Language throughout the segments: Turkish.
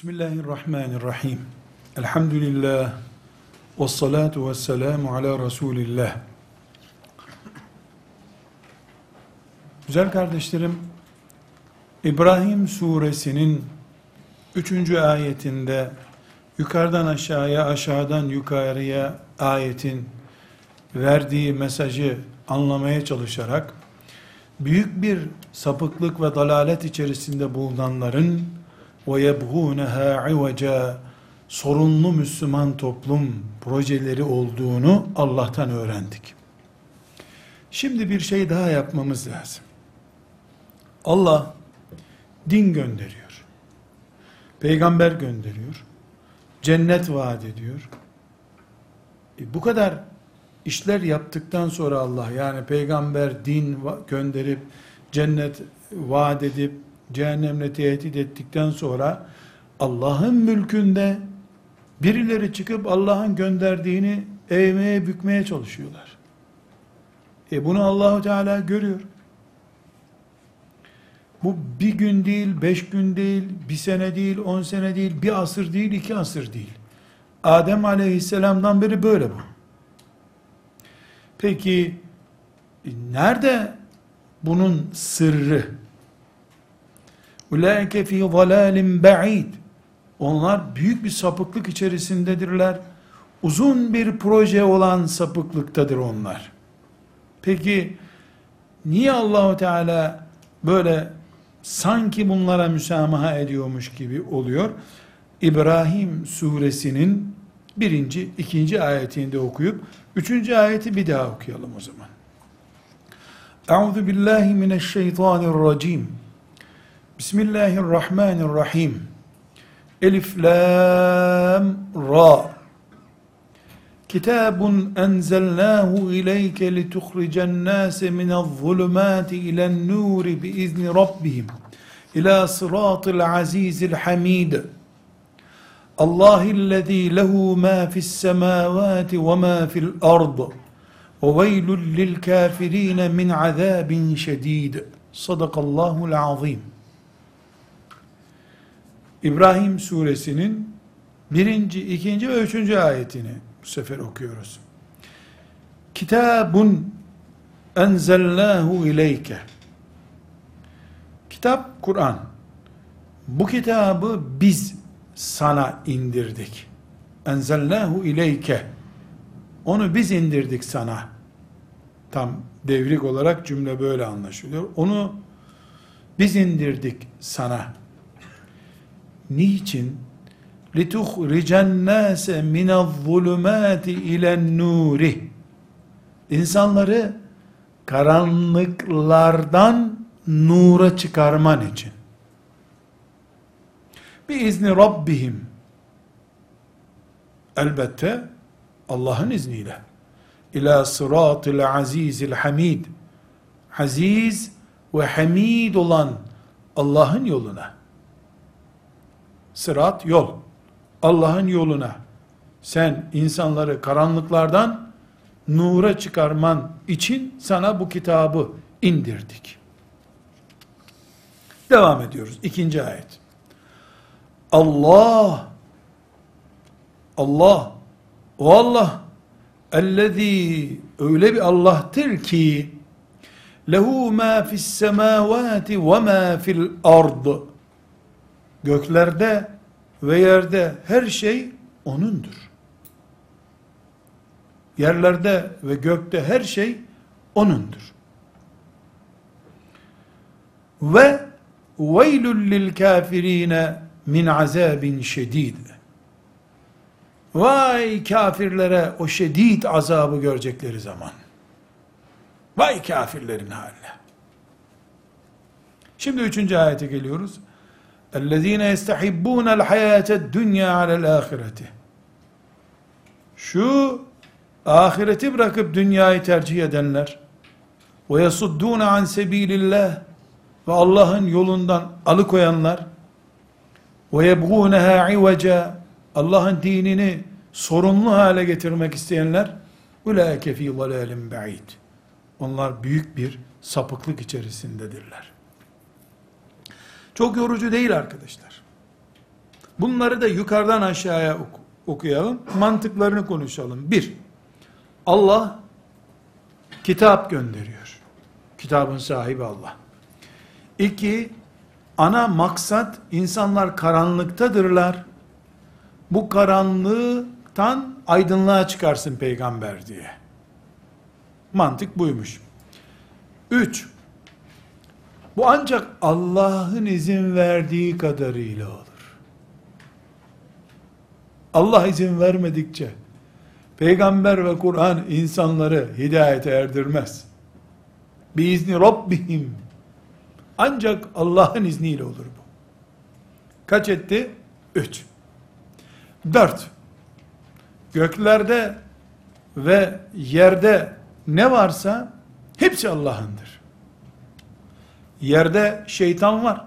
Bismillahirrahmanirrahim. Elhamdülillah. Ve salatu ve selamu ala Resulillah. Güzel kardeşlerim, İbrahim suresinin 3. ayetinde yukarıdan aşağıya, aşağıdan yukarıya ayetin verdiği mesajı anlamaya çalışarak büyük bir sapıklık ve dalalet içerisinde bulunanların yebğûneha iveca sorunlu Müslüman toplum projeleri olduğunu Allah'tan öğrendik. Şimdi bir şey daha yapmamız lazım. Allah din gönderiyor. Peygamber gönderiyor. Cennet vaat ediyor. E bu kadar işler yaptıktan sonra Allah yani peygamber din gönderip cennet vaat edip cehennemle tehdit ettikten sonra Allah'ın mülkünde birileri çıkıp Allah'ın gönderdiğini eğmeye bükmeye çalışıyorlar. E bunu Allahu Teala görüyor. Bu bir gün değil, beş gün değil, bir sene değil, on sene değil, bir asır değil, iki asır değil. Adem aleyhisselamdan beri böyle bu. Peki nerede bunun sırrı? Ulaike fi zalalin ba'id. Onlar büyük bir sapıklık içerisindedirler. Uzun bir proje olan sapıklıktadır onlar. Peki niye Allahu Teala böyle sanki bunlara müsamaha ediyormuş gibi oluyor? İbrahim suresinin birinci, ikinci ayetinde okuyup üçüncü ayeti bir daha okuyalım o zaman. Euzu billahi mineşşeytanirracim. Bismillahirrahmanirrahim. Elif lam ra. Kitabun enzelnahu ileyke lituhricen nase minel zulumati ilen nuri biizni rabbihim ila sıratil azizil hamid. Allahillezî lehu ma fis semâvâti ve ma fil ard. Ve veylül lil kâfirîne min azâbin şedîd. İbrahim suresinin birinci, ikinci ve üçüncü ayetini bu sefer okuyoruz. Kitabun enzelnahu ileyke. Kitap Kur'an. Bu kitabı biz sana indirdik. Enzelnahu ileyke. Onu biz indirdik sana. Tam devrik olarak cümle böyle anlaşılıyor. Onu biz indirdik sana. Niçin? لِتُخْرِجَ النَّاسَ مِنَ الظُّلُمَاتِ اِلَى النُّورِ İnsanları karanlıklardan nura çıkarman için. Bir izni Rabbihim. Elbette Allah'ın izniyle. İlâ sıratil azizil hamid. Aziz ve hamid olan Allah'ın yoluna. Sırat yol. Allah'ın yoluna. Sen insanları karanlıklardan nura çıkarman için sana bu kitabı indirdik. Devam ediyoruz. İkinci ayet. Allah Allah o Allah ellezî öyle bir Allah'tır ki lehu ma fis semavati ve ma fil ard göklerde ve yerde her şey O'nundur. Yerlerde ve gökte her şey O'nundur. Ve veylül lil kafirine min azabin şedid. Vay kafirlere o şedid azabı görecekleri zaman. Vay kafirlerin haline. Şimdi üçüncü ayete geliyoruz. اَلَّذ۪ينَ يَسْتَحِبُّونَ الْحَيَاةَ الدُّنْيَا عَلَى الْآخِرَةِ Şu ahireti bırakıp dünyayı tercih edenler وَيَصُدُّونَ عَنْ سَب۪يلِ اللّٰهِ ve Allah'ın yolundan alıkoyanlar وَيَبْغُونَهَا عِوَجًا Allah'ın dinini sorunlu hale getirmek isteyenler اُلَٰئِكَ ف۪ي ضَلَالٍ بَعِيدٍ Onlar büyük bir sapıklık içerisindedirler. Çok yorucu değil arkadaşlar. Bunları da yukarıdan aşağıya ok- okuyalım. Mantıklarını konuşalım. Bir, Allah kitap gönderiyor. Kitabın sahibi Allah. İki, ana maksat insanlar karanlıktadırlar. Bu karanlıktan aydınlığa çıkarsın peygamber diye. Mantık buymuş. Üç, bu ancak Allah'ın izin verdiği kadarıyla olur. Allah izin vermedikçe peygamber ve Kur'an insanları hidayete erdirmez. Biizni Rabbihim ancak Allah'ın izniyle olur bu. Kaç etti? Üç. Dört. Göklerde ve yerde ne varsa hepsi Allah'ındır. Yerde şeytan var.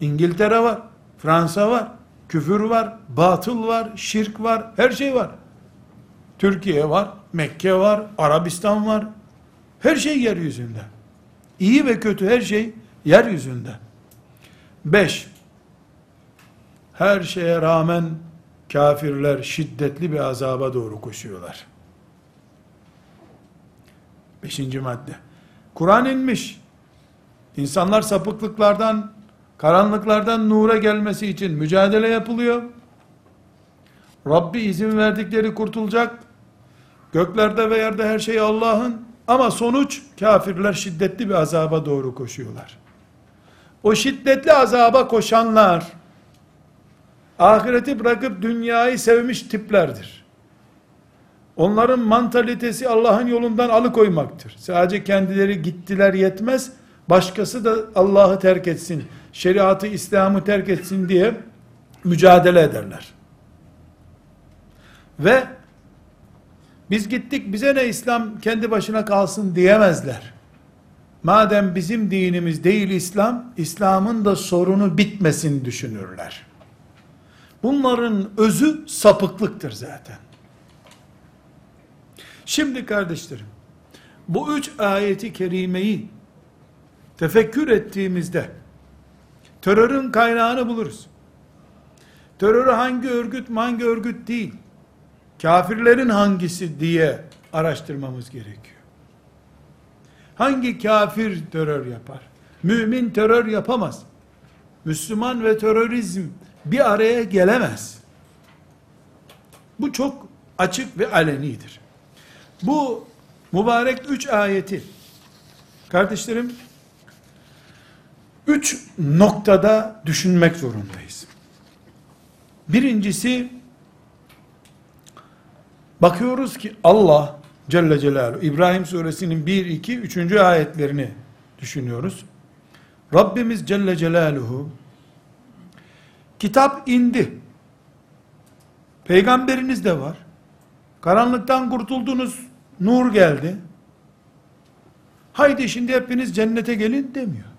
İngiltere var. Fransa var. Küfür var. Batıl var. Şirk var. Her şey var. Türkiye var. Mekke var. Arabistan var. Her şey yeryüzünde. İyi ve kötü her şey yeryüzünde. Beş. Her şeye rağmen kafirler şiddetli bir azaba doğru koşuyorlar. Beşinci madde. Kur'an inmiş. İnsanlar sapıklıklardan, karanlıklardan nura gelmesi için mücadele yapılıyor. Rabbi izin verdikleri kurtulacak. Göklerde ve yerde her şey Allah'ın. Ama sonuç kafirler şiddetli bir azaba doğru koşuyorlar. O şiddetli azaba koşanlar ahireti bırakıp dünyayı sevmiş tiplerdir. Onların mantalitesi Allah'ın yolundan alıkoymaktır. Sadece kendileri gittiler yetmez, başkası da Allah'ı terk etsin, şeriatı, İslam'ı terk etsin diye mücadele ederler. Ve biz gittik bize ne İslam kendi başına kalsın diyemezler. Madem bizim dinimiz değil İslam, İslam'ın da sorunu bitmesin düşünürler. Bunların özü sapıklıktır zaten. Şimdi kardeşlerim, bu üç ayeti kerimeyi tefekkür ettiğimizde terörün kaynağını buluruz. Terörü hangi örgüt hangi örgüt değil, kafirlerin hangisi diye araştırmamız gerekiyor. Hangi kafir terör yapar? Mümin terör yapamaz. Müslüman ve terörizm bir araya gelemez. Bu çok açık ve alenidir. Bu mübarek üç ayeti kardeşlerim üç noktada düşünmek zorundayız. Birincisi bakıyoruz ki Allah Celle Celaluhu İbrahim suresinin 1, 2, 3. ayetlerini düşünüyoruz. Rabbimiz Celle Celaluhu kitap indi. Peygamberiniz de var. Karanlıktan kurtuldunuz, nur geldi. Haydi şimdi hepiniz cennete gelin demiyor.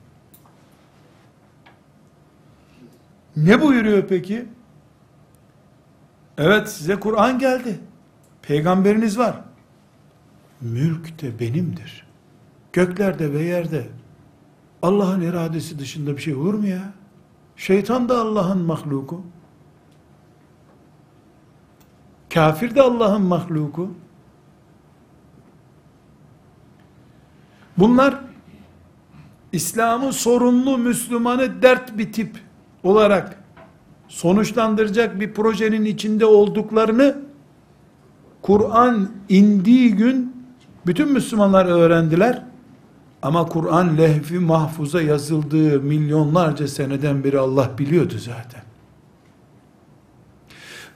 Ne buyuruyor peki? Evet size Kur'an geldi. Peygamberiniz var. Mülk de benimdir. Göklerde ve yerde Allah'ın iradesi dışında bir şey olur mu ya? Şeytan da Allah'ın mahluku. Kafir de Allah'ın mahluku. Bunlar İslam'ı sorunlu Müslümanı dert bir tip olarak sonuçlandıracak bir projenin içinde olduklarını Kur'an indiği gün bütün Müslümanlar öğrendiler. Ama Kur'an lehvi mahfuza yazıldığı milyonlarca seneden beri Allah biliyordu zaten.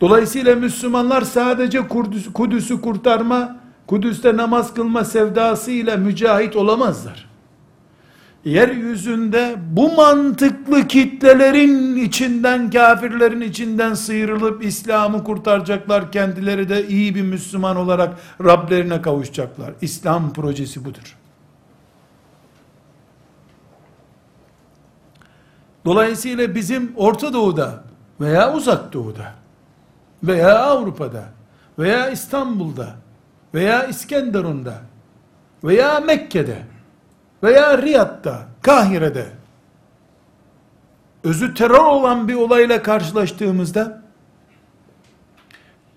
Dolayısıyla Müslümanlar sadece Kudüs, Kudüs'ü kurtarma, Kudüs'te namaz kılma sevdasıyla mücahit olamazlar. Yeryüzünde bu mantıklı kitlelerin içinden, kafirlerin içinden sıyrılıp İslam'ı kurtaracaklar. Kendileri de iyi bir Müslüman olarak Rablerine kavuşacaklar. İslam projesi budur. Dolayısıyla bizim Orta Doğu'da veya Uzak Doğu'da veya Avrupa'da veya İstanbul'da veya İskenderun'da veya Mekke'de veya Riyad'da, Kahire'de özü terör olan bir olayla karşılaştığımızda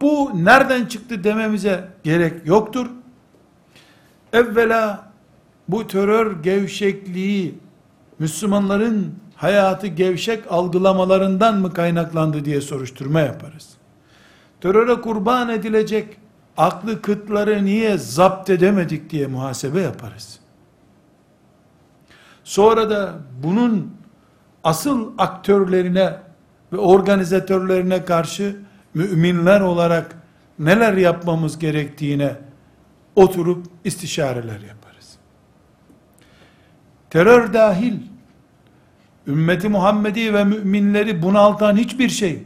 bu nereden çıktı dememize gerek yoktur. Evvela bu terör gevşekliği Müslümanların hayatı gevşek algılamalarından mı kaynaklandı diye soruşturma yaparız. Teröre kurban edilecek aklı kıtları niye zapt edemedik diye muhasebe yaparız. Sonra da bunun asıl aktörlerine ve organizatörlerine karşı müminler olarak neler yapmamız gerektiğine oturup istişareler yaparız. Terör dahil ümmeti Muhammedi ve müminleri bunaltan hiçbir şey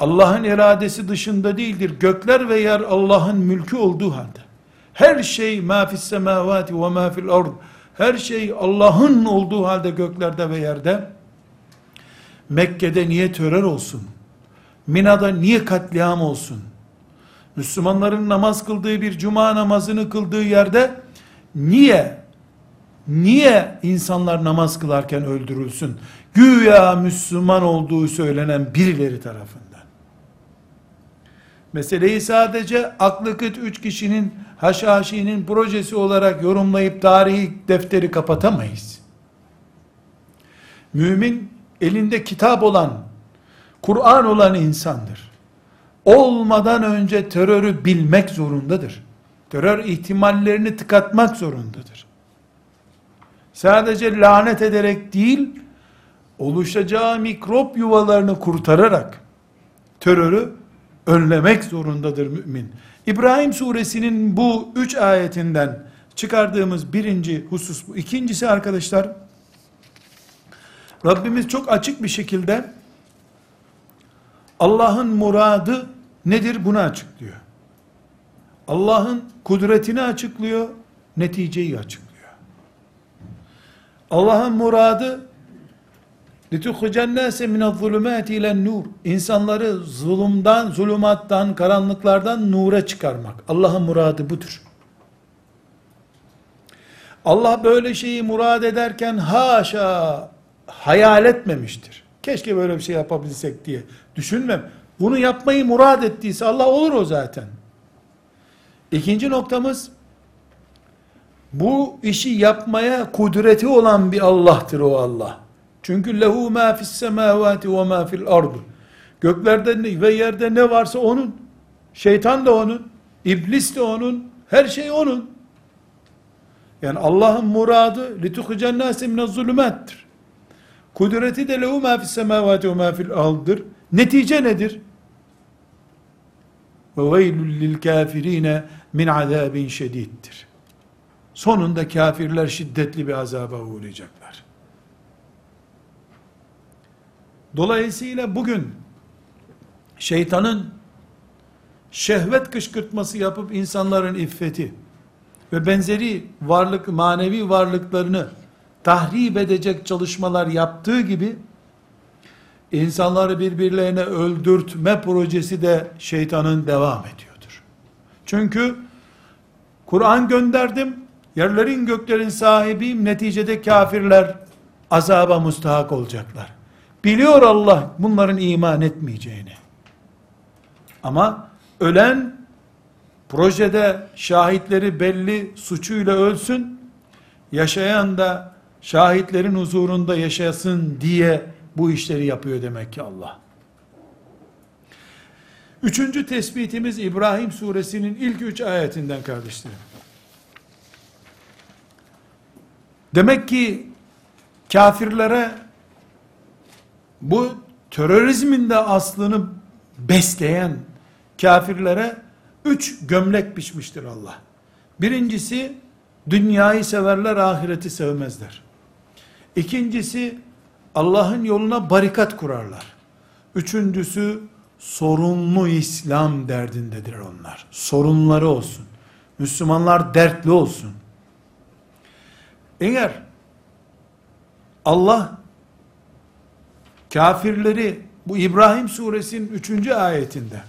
Allah'ın iradesi dışında değildir. Gökler ve yer Allah'ın mülkü olduğu halde. Her şey ma fis semavati ve ma fil ard. Her şey Allah'ın olduğu halde göklerde ve yerde. Mekke'de niye terör olsun? Mina'da niye katliam olsun? Müslümanların namaz kıldığı bir cuma namazını kıldığı yerde niye niye insanlar namaz kılarken öldürülsün? Güya Müslüman olduğu söylenen birileri tarafından. Meseleyi sadece aklı kıt üç kişinin haşhaşinin projesi olarak yorumlayıp tarihi defteri kapatamayız. Mümin elinde kitap olan, Kur'an olan insandır. Olmadan önce terörü bilmek zorundadır. Terör ihtimallerini tıkatmak zorundadır. Sadece lanet ederek değil, oluşacağı mikrop yuvalarını kurtararak terörü önlemek zorundadır mümin. İbrahim suresinin bu üç ayetinden çıkardığımız birinci husus bu. İkincisi arkadaşlar, Rabbimiz çok açık bir şekilde Allah'ın muradı nedir bunu açıklıyor. Allah'ın kudretini açıklıyor, neticeyi açıklıyor. Allah'ın muradı لِتُخْرِجَ النَّاسَ مِنَ الظُّلُمَاتِ اِلَى النُّورِ İnsanları zulümden, zulümattan, karanlıklardan nura çıkarmak. Allah'ın muradı budur. Allah böyle şeyi murad ederken haşa hayal etmemiştir. Keşke böyle bir şey yapabilsek diye düşünmem. Bunu yapmayı murad ettiyse Allah olur o zaten. İkinci noktamız bu işi yapmaya kudreti olan bir Allah'tır o Allah. Çünkü lehu ma fis semavati ve ma fil ard. Göklerde ve yerde ne varsa onun. Şeytan da onun, iblis de onun, her şey onun. Yani Allah'ın muradı litukhicen nase mine zulümettir. Kudreti de lehu ma fis semavati ve ma fil ard'dır. Netice nedir? Ve veylül lil kafirine min azabin şediddir. Sonunda kafirler şiddetli bir azaba uğrayacaklar. Dolayısıyla bugün şeytanın şehvet kışkırtması yapıp insanların iffeti ve benzeri varlık manevi varlıklarını tahrip edecek çalışmalar yaptığı gibi insanları birbirlerine öldürtme projesi de şeytanın devam ediyordur. Çünkü Kur'an gönderdim, yerlerin göklerin sahibiyim, neticede kafirler azaba mustahak olacaklar. Biliyor Allah bunların iman etmeyeceğini. Ama ölen projede şahitleri belli suçuyla ölsün, yaşayan da şahitlerin huzurunda yaşasın diye bu işleri yapıyor demek ki Allah. Üçüncü tespitimiz İbrahim suresinin ilk üç ayetinden kardeşlerim. Demek ki kafirlere bu terörizmin de aslını besleyen kafirlere üç gömlek biçmiştir Allah. Birincisi dünyayı severler ahireti sevmezler. İkincisi Allah'ın yoluna barikat kurarlar. Üçüncüsü sorunlu İslam derdindedir onlar. Sorunları olsun. Müslümanlar dertli olsun. Eğer Allah kafirleri bu İbrahim suresinin 3. ayetinde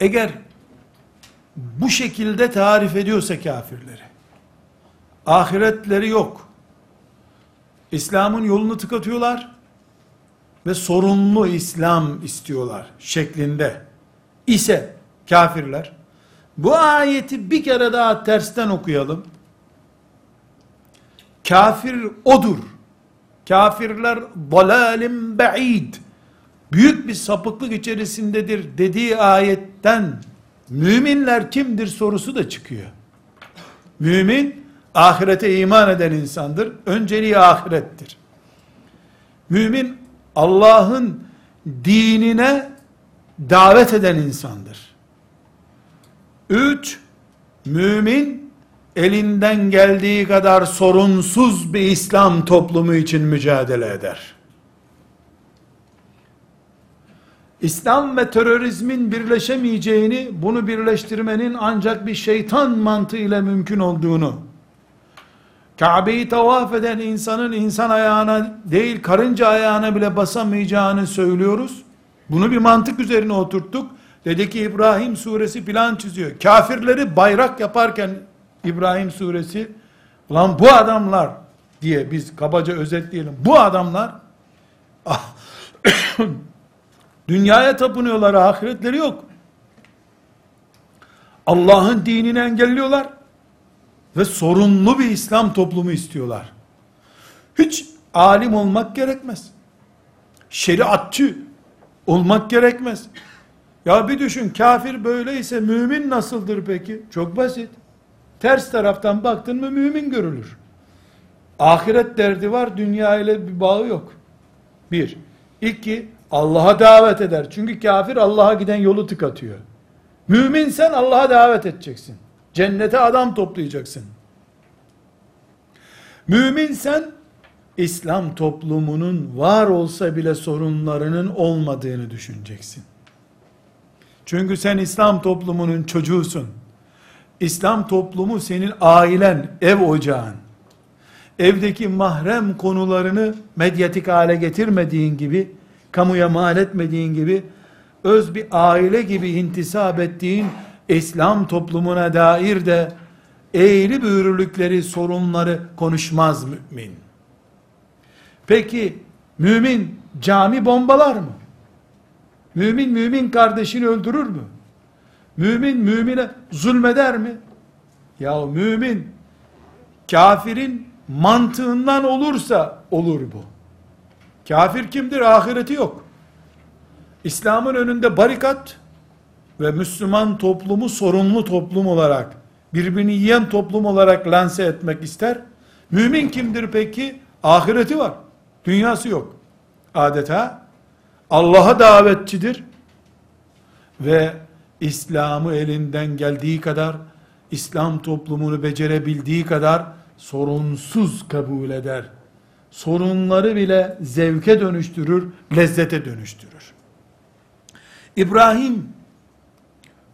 eğer bu şekilde tarif ediyorsa kafirleri ahiretleri yok İslam'ın yolunu tıkatıyorlar ve sorunlu İslam istiyorlar şeklinde ise kafirler bu ayeti bir kere daha tersten okuyalım. Kafir odur. Kafirler dalalim ba'id. Büyük bir sapıklık içerisindedir dediği ayetten müminler kimdir sorusu da çıkıyor. Mümin ahirete iman eden insandır. Önceliği ahirettir. Mümin Allah'ın dinine davet eden insandır. Üç, mümin elinden geldiği kadar sorunsuz bir İslam toplumu için mücadele eder. İslam ve terörizmin birleşemeyeceğini, bunu birleştirmenin ancak bir şeytan mantığıyla mümkün olduğunu, Kabe'yi tavaf eden insanın insan ayağına değil karınca ayağına bile basamayacağını söylüyoruz. Bunu bir mantık üzerine oturttuk. Dedi ki İbrahim suresi plan çiziyor. Kafirleri bayrak yaparken İbrahim suresi lan bu adamlar diye biz kabaca özetleyelim. Bu adamlar ah, dünyaya tapınıyorlar ahiretleri yok. Allah'ın dinini engelliyorlar ve sorunlu bir İslam toplumu istiyorlar. Hiç alim olmak gerekmez. Şeriatçı olmak gerekmez. Ya bir düşün kafir böyleyse mümin nasıldır peki? Çok basit. Ters taraftan baktın mı mümin görülür. Ahiret derdi var, dünya ile bir bağı yok. Bir. İki, Allah'a davet eder. Çünkü kafir Allah'a giden yolu tıkatıyor. Mümin sen Allah'a davet edeceksin. Cennete adam toplayacaksın. Mümin sen İslam toplumunun var olsa bile sorunlarının olmadığını düşüneceksin. Çünkü sen İslam toplumunun çocuğusun. İslam toplumu senin ailen, ev ocağın. Evdeki mahrem konularını medyatik hale getirmediğin gibi, kamuya mal etmediğin gibi, öz bir aile gibi intisap ettiğin İslam toplumuna dair de eğri büğrülükleri, sorunları konuşmaz mümin. Peki mümin cami bombalar mı? Mümin mümin kardeşini öldürür mü? Mümin mümine zulmeder mi? Ya mümin kafirin mantığından olursa olur bu. Kafir kimdir? Ahireti yok. İslam'ın önünde barikat ve Müslüman toplumu sorunlu toplum olarak, birbirini yiyen toplum olarak lanse etmek ister. Mümin kimdir peki? Ahireti var. Dünyası yok. Adeta Allah'a davetçidir ve İslam'ı elinden geldiği kadar İslam toplumunu becerebildiği kadar sorunsuz kabul eder. Sorunları bile zevke dönüştürür, lezzete dönüştürür. İbrahim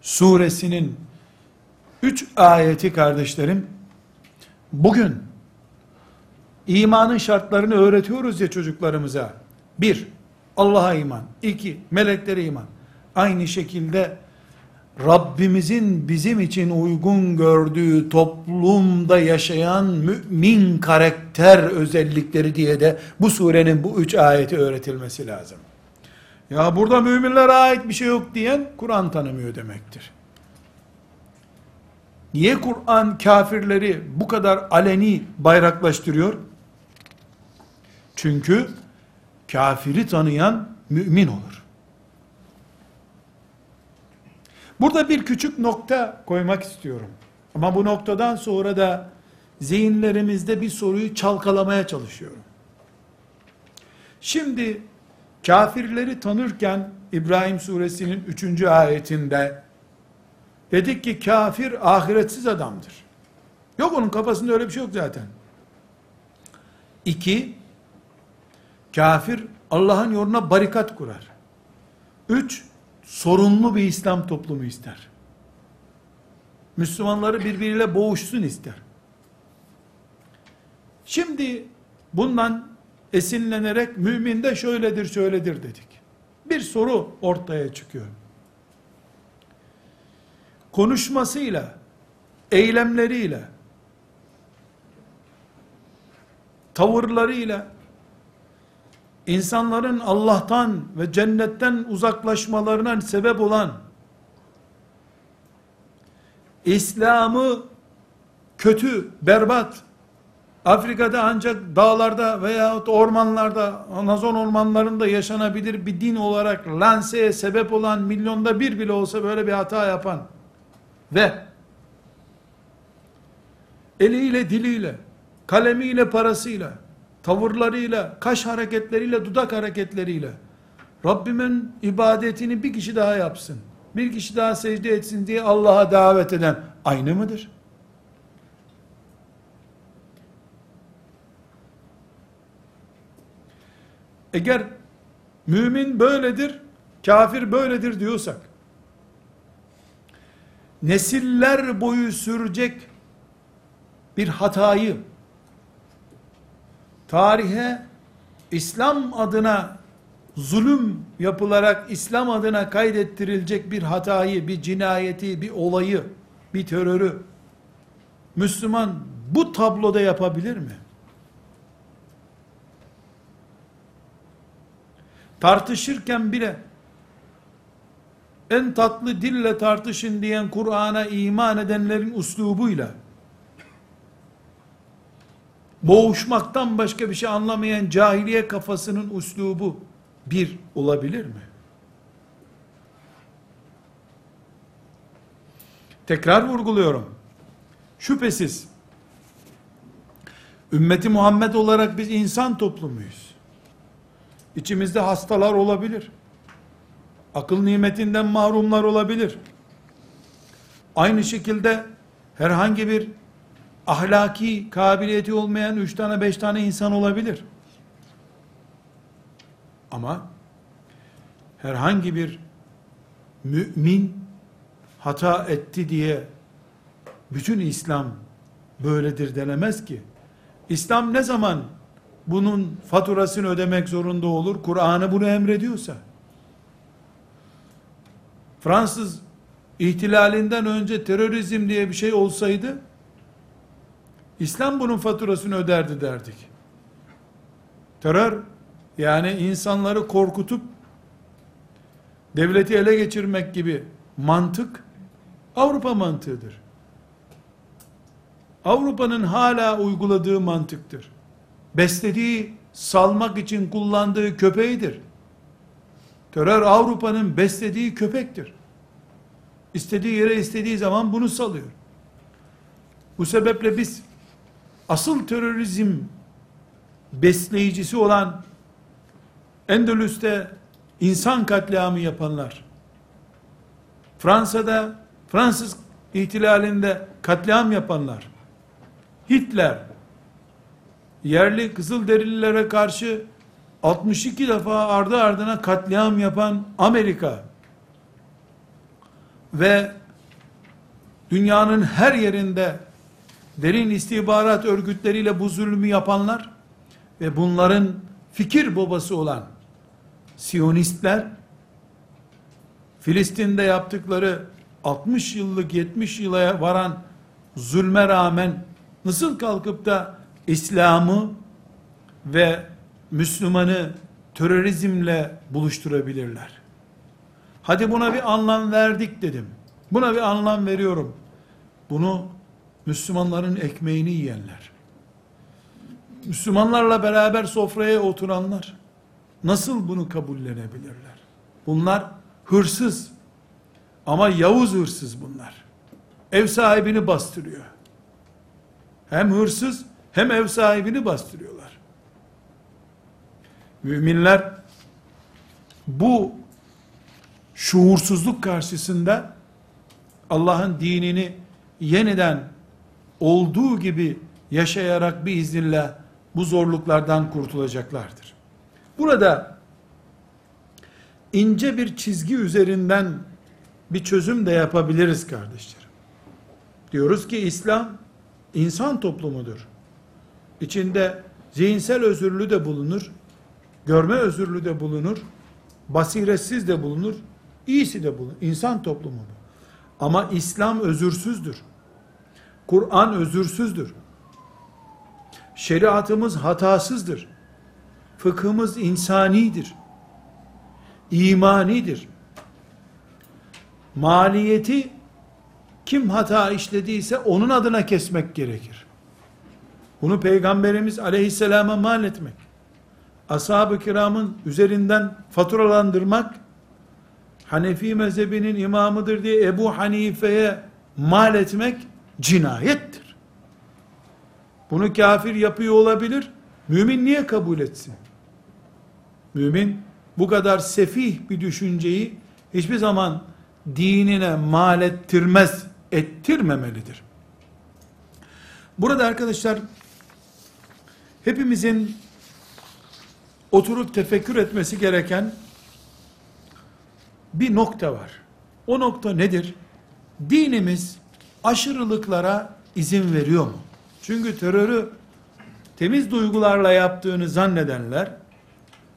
suresinin 3 ayeti kardeşlerim bugün imanın şartlarını öğretiyoruz ya çocuklarımıza. Bir, Allah'a iman. iki meleklere iman. Aynı şekilde Rabbimizin bizim için uygun gördüğü toplumda yaşayan mümin karakter özellikleri diye de bu surenin bu üç ayeti öğretilmesi lazım. Ya burada müminlere ait bir şey yok diyen Kur'an tanımıyor demektir. Niye Kur'an kafirleri bu kadar aleni bayraklaştırıyor? Çünkü kafiri tanıyan mümin olur. Burada bir küçük nokta koymak istiyorum. Ama bu noktadan sonra da zihinlerimizde bir soruyu çalkalamaya çalışıyorum. Şimdi kafirleri tanırken İbrahim suresinin 3. ayetinde dedik ki kafir ahiretsiz adamdır. Yok onun kafasında öyle bir şey yok zaten. İki, kafir Allah'ın yoluna barikat kurar. Üç, sorunlu bir İslam toplumu ister. Müslümanları birbiriyle boğuşsun ister. Şimdi bundan esinlenerek mümin de şöyledir şöyledir dedik. Bir soru ortaya çıkıyor. Konuşmasıyla, eylemleriyle tavırlarıyla insanların Allah'tan ve cennetten uzaklaşmalarına sebep olan İslam'ı kötü, berbat, Afrika'da ancak dağlarda veyahut ormanlarda, Amazon ormanlarında yaşanabilir bir din olarak lanseye sebep olan milyonda bir bile olsa böyle bir hata yapan ve eliyle, diliyle, kalemiyle, parasıyla, tavırlarıyla, kaş hareketleriyle, dudak hareketleriyle Rabbimin ibadetini bir kişi daha yapsın, bir kişi daha secde etsin diye Allah'a davet eden aynı mıdır? Eğer mümin böyledir, kafir böyledir diyorsak, nesiller boyu sürecek bir hatayı, tarihe İslam adına zulüm yapılarak İslam adına kaydettirilecek bir hatayı, bir cinayeti, bir olayı, bir terörü Müslüman bu tabloda yapabilir mi? tartışırken bile en tatlı dille tartışın diyen Kur'an'a iman edenlerin uslubuyla boğuşmaktan başka bir şey anlamayan cahiliye kafasının uslubu bir olabilir mi? Tekrar vurguluyorum. Şüphesiz ümmeti Muhammed olarak biz insan toplumuyuz. İçimizde hastalar olabilir. Akıl nimetinden mahrumlar olabilir. Aynı şekilde herhangi bir ahlaki kabiliyeti olmayan üç tane beş tane insan olabilir. Ama herhangi bir mümin hata etti diye bütün İslam böyledir denemez ki. İslam ne zaman bunun faturasını ödemek zorunda olur. Kur'an'ı bunu emrediyorsa. Fransız ihtilalinden önce terörizm diye bir şey olsaydı İslam bunun faturasını öderdi derdik. Terör yani insanları korkutup devleti ele geçirmek gibi mantık Avrupa mantığıdır. Avrupa'nın hala uyguladığı mantıktır beslediği, salmak için kullandığı köpeğidir. Terör Avrupa'nın beslediği köpektir. İstediği yere istediği zaman bunu salıyor. Bu sebeple biz asıl terörizm besleyicisi olan Endülüs'te insan katliamı yapanlar, Fransa'da Fransız ihtilalinde katliam yapanlar, Hitler, yerli Kızılderililere karşı 62 defa ardı ardına katliam yapan Amerika ve dünyanın her yerinde derin istihbarat örgütleriyle bu zulmü yapanlar ve bunların fikir babası olan Siyonistler Filistin'de yaptıkları 60 yıllık 70 yıla varan zulme rağmen nasıl kalkıp da İslam'ı ve Müslümanı terörizmle buluşturabilirler. Hadi buna bir anlam verdik dedim. Buna bir anlam veriyorum. Bunu Müslümanların ekmeğini yiyenler, Müslümanlarla beraber sofraya oturanlar nasıl bunu kabullenebilirler? Bunlar hırsız ama Yavuz hırsız bunlar. Ev sahibini bastırıyor. Hem hırsız hem ev sahibini bastırıyorlar. Müminler bu şuursuzluk karşısında Allah'ın dinini yeniden olduğu gibi yaşayarak bir iznillah bu zorluklardan kurtulacaklardır. Burada ince bir çizgi üzerinden bir çözüm de yapabiliriz kardeşlerim. Diyoruz ki İslam insan toplumudur içinde zihinsel özürlü de bulunur, görme özürlü de bulunur, basiretsiz de bulunur, iyisi de bulunur. İnsan toplumu bu. Ama İslam özürsüzdür. Kur'an özürsüzdür. Şeriatımız hatasızdır. Fıkhımız insanidir. İmanidir. Maliyeti kim hata işlediyse onun adına kesmek gerekir. Bunu Peygamberimiz aleyhisselama mal etmek, ashab-ı kiramın üzerinden faturalandırmak, Hanefi mezhebinin imamıdır diye Ebu Hanife'ye mal etmek cinayettir. Bunu kafir yapıyor olabilir. Mümin niye kabul etsin? Mümin bu kadar sefih bir düşünceyi hiçbir zaman dinine mal ettirmez, ettirmemelidir. Burada arkadaşlar hepimizin oturup tefekkür etmesi gereken bir nokta var. O nokta nedir? Dinimiz aşırılıklara izin veriyor mu? Çünkü terörü temiz duygularla yaptığını zannedenler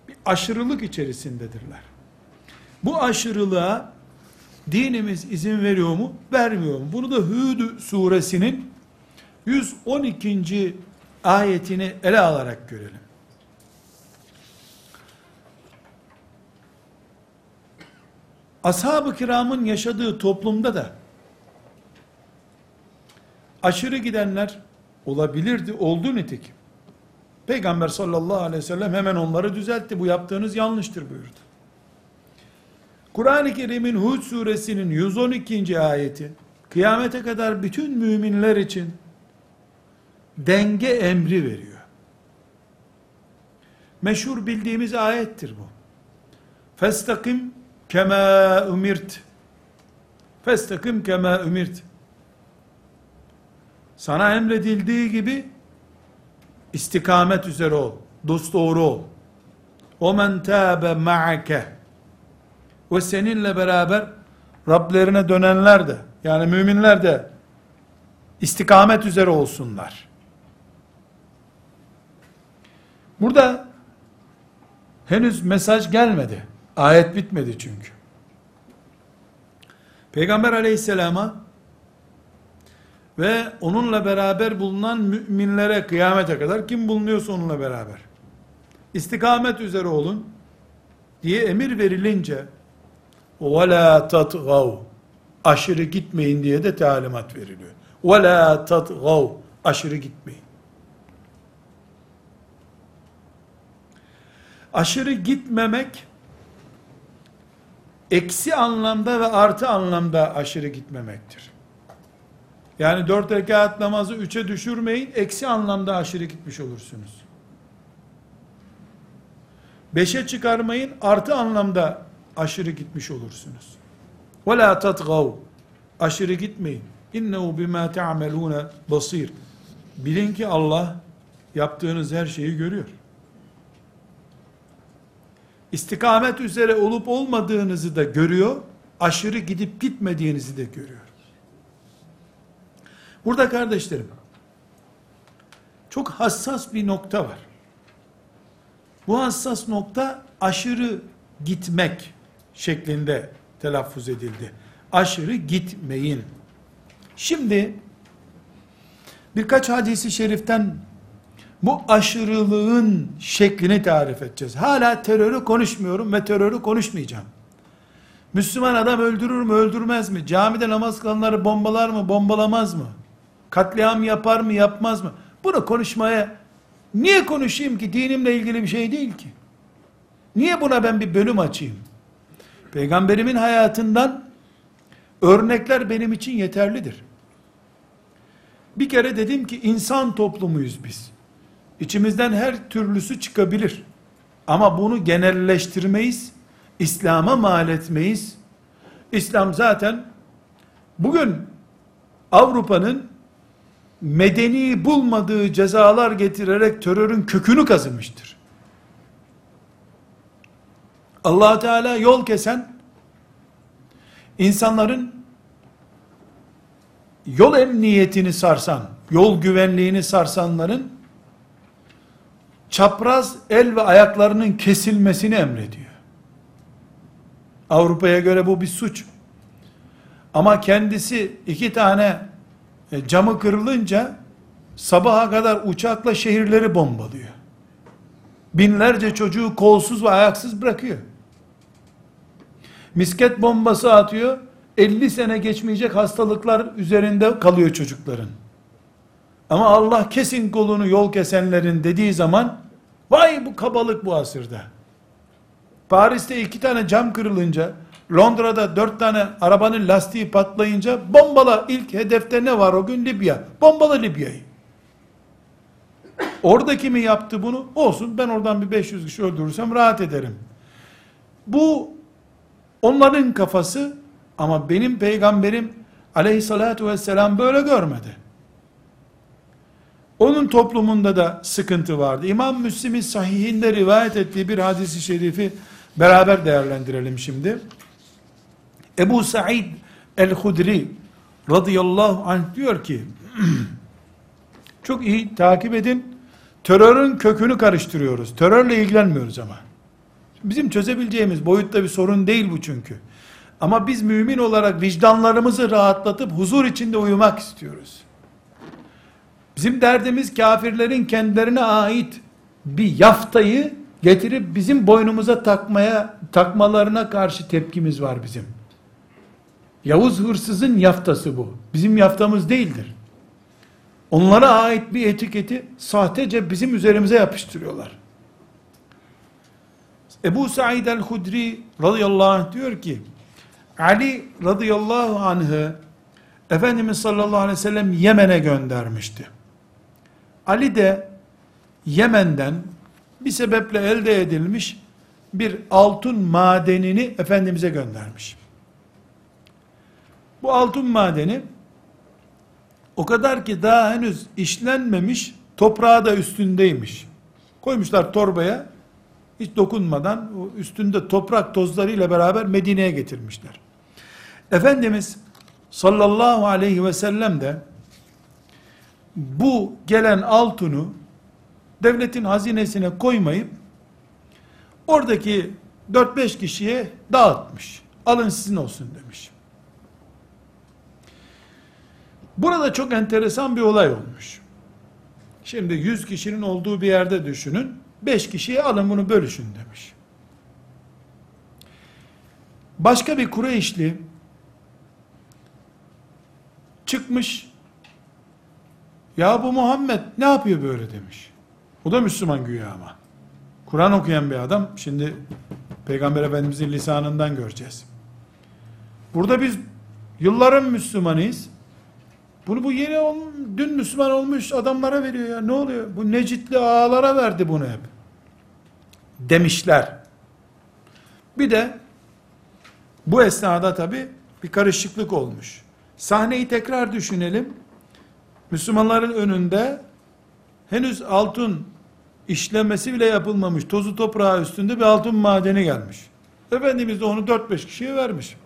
bir aşırılık içerisindedirler. Bu aşırılığa dinimiz izin veriyor mu? Vermiyor mu? Bunu da Hud suresinin 112. ayetini ele alarak görelim. Ashab-ı kiramın yaşadığı toplumda da aşırı gidenler olabilirdi, oldu nitekim. Peygamber sallallahu aleyhi ve sellem hemen onları düzeltti. Bu yaptığınız yanlıştır buyurdu. Kur'an-ı Kerim'in Hud suresinin 112. ayeti kıyamete kadar bütün müminler için denge emri veriyor. Meşhur bildiğimiz ayettir bu. Festakim kema umirt. Festakim kema umirt. Sana emredildiği gibi istikamet üzere ol. Dost doğru ol. O men tâbe ma'ake ve seninle beraber Rablerine dönenler de yani müminler de istikamet üzere olsunlar. Burada henüz mesaj gelmedi. Ayet bitmedi çünkü. Peygamber aleyhisselama ve onunla beraber bulunan müminlere kıyamete kadar kim bulunuyorsa onunla beraber istikamet üzere olun diye emir verilince وَلَا تَطْغَوْا aşırı gitmeyin diye de talimat veriliyor. وَلَا تَطْغَوْا aşırı gitmeyin. Aşırı gitmemek eksi anlamda ve artı anlamda aşırı gitmemektir. Yani dört rekat namazı üçe düşürmeyin, eksi anlamda aşırı gitmiş olursunuz. Beşe çıkarmayın, artı anlamda aşırı gitmiş olursunuz. وَلَا تَطْغَوْا Aşırı gitmeyin. اِنَّهُ بِمَا تَعْمَلُونَ basir. Bilin ki Allah yaptığınız her şeyi görüyor. İstikamet üzere olup olmadığınızı da görüyor, aşırı gidip gitmediğinizi de görüyor. Burada kardeşlerim, çok hassas bir nokta var. Bu hassas nokta aşırı gitmek şeklinde telaffuz edildi. Aşırı gitmeyin. Şimdi birkaç hadisi şeriften bu aşırılığın şeklini tarif edeceğiz. Hala terörü konuşmuyorum ve terörü konuşmayacağım. Müslüman adam öldürür mü öldürmez mi? Camide namaz kılanları bombalar mı bombalamaz mı? Katliam yapar mı yapmaz mı? Bunu konuşmaya niye konuşayım ki? Dinimle ilgili bir şey değil ki. Niye buna ben bir bölüm açayım? Peygamberimin hayatından örnekler benim için yeterlidir. Bir kere dedim ki insan toplumuyuz biz. İçimizden her türlüsü çıkabilir. Ama bunu genelleştirmeyiz. İslam'a mal etmeyiz. İslam zaten bugün Avrupa'nın medeni bulmadığı cezalar getirerek terörün kökünü kazımıştır. allah Teala yol kesen, insanların yol emniyetini sarsan, yol güvenliğini sarsanların, çapraz el ve ayaklarının kesilmesini emrediyor. Avrupa'ya göre bu bir suç. Ama kendisi iki tane e, camı kırılınca sabaha kadar uçakla şehirleri bombalıyor. Binlerce çocuğu kolsuz ve ayaksız bırakıyor. Misket bombası atıyor. 50 sene geçmeyecek hastalıklar üzerinde kalıyor çocukların. Ama Allah kesin kolunu yol kesenlerin dediği zaman vay bu kabalık bu asırda. Paris'te iki tane cam kırılınca Londra'da dört tane arabanın lastiği patlayınca bombala ilk hedefte ne var o gün Libya. Bombala Libya'yı. Oradaki mi yaptı bunu? Olsun ben oradan bir 500 kişi öldürürsem rahat ederim. Bu onların kafası ama benim peygamberim aleyhissalatu vesselam böyle görmedi. Onun toplumunda da sıkıntı vardı. İmam Müslim'in sahihinde rivayet ettiği bir hadisi şerifi beraber değerlendirelim şimdi. Ebu Said el-Hudri radıyallahu anh diyor ki çok iyi takip edin terörün kökünü karıştırıyoruz. Terörle ilgilenmiyoruz ama. Bizim çözebileceğimiz boyutta bir sorun değil bu çünkü. Ama biz mümin olarak vicdanlarımızı rahatlatıp huzur içinde uyumak istiyoruz. Bizim derdimiz kafirlerin kendilerine ait bir yaftayı getirip bizim boynumuza takmaya takmalarına karşı tepkimiz var bizim. Yavuz hırsızın yaftası bu. Bizim yaftamız değildir. Onlara ait bir etiketi sahtece bizim üzerimize yapıştırıyorlar. Ebu Said el-Hudri radıyallahu anh diyor ki Ali radıyallahu anh'ı Efendimiz sallallahu aleyhi ve sellem Yemen'e göndermişti. Ali de Yemen'den bir sebeple elde edilmiş bir altın madenini Efendimiz'e göndermiş. Bu altın madeni o kadar ki daha henüz işlenmemiş, toprağı da üstündeymiş. Koymuşlar torbaya, hiç dokunmadan üstünde toprak tozlarıyla beraber Medine'ye getirmişler. Efendimiz sallallahu aleyhi ve sellem de bu gelen altını devletin hazinesine koymayıp oradaki 4-5 kişiye dağıtmış. Alın sizin olsun demiş. Burada çok enteresan bir olay olmuş. Şimdi 100 kişinin olduğu bir yerde düşünün. 5 kişiye alın bunu bölüşün demiş. Başka bir Kureyşli çıkmış ya bu Muhammed ne yapıyor böyle demiş. O da Müslüman güya ama. Kur'an okuyan bir adam. Şimdi Peygamber Efendimizin lisanından göreceğiz. Burada biz yılların Müslümanıyız. Bunu bu yeni ol, dün Müslüman olmuş adamlara veriyor ya. Ne oluyor? Bu Necitli ağalara verdi bunu hep. Demişler. Bir de bu esnada tabi bir karışıklık olmuş. Sahneyi tekrar düşünelim. Müslümanların önünde henüz altın işlemesi bile yapılmamış tozu toprağı üstünde bir altın madeni gelmiş. Efendimiz de onu 4-5 kişiye vermiş.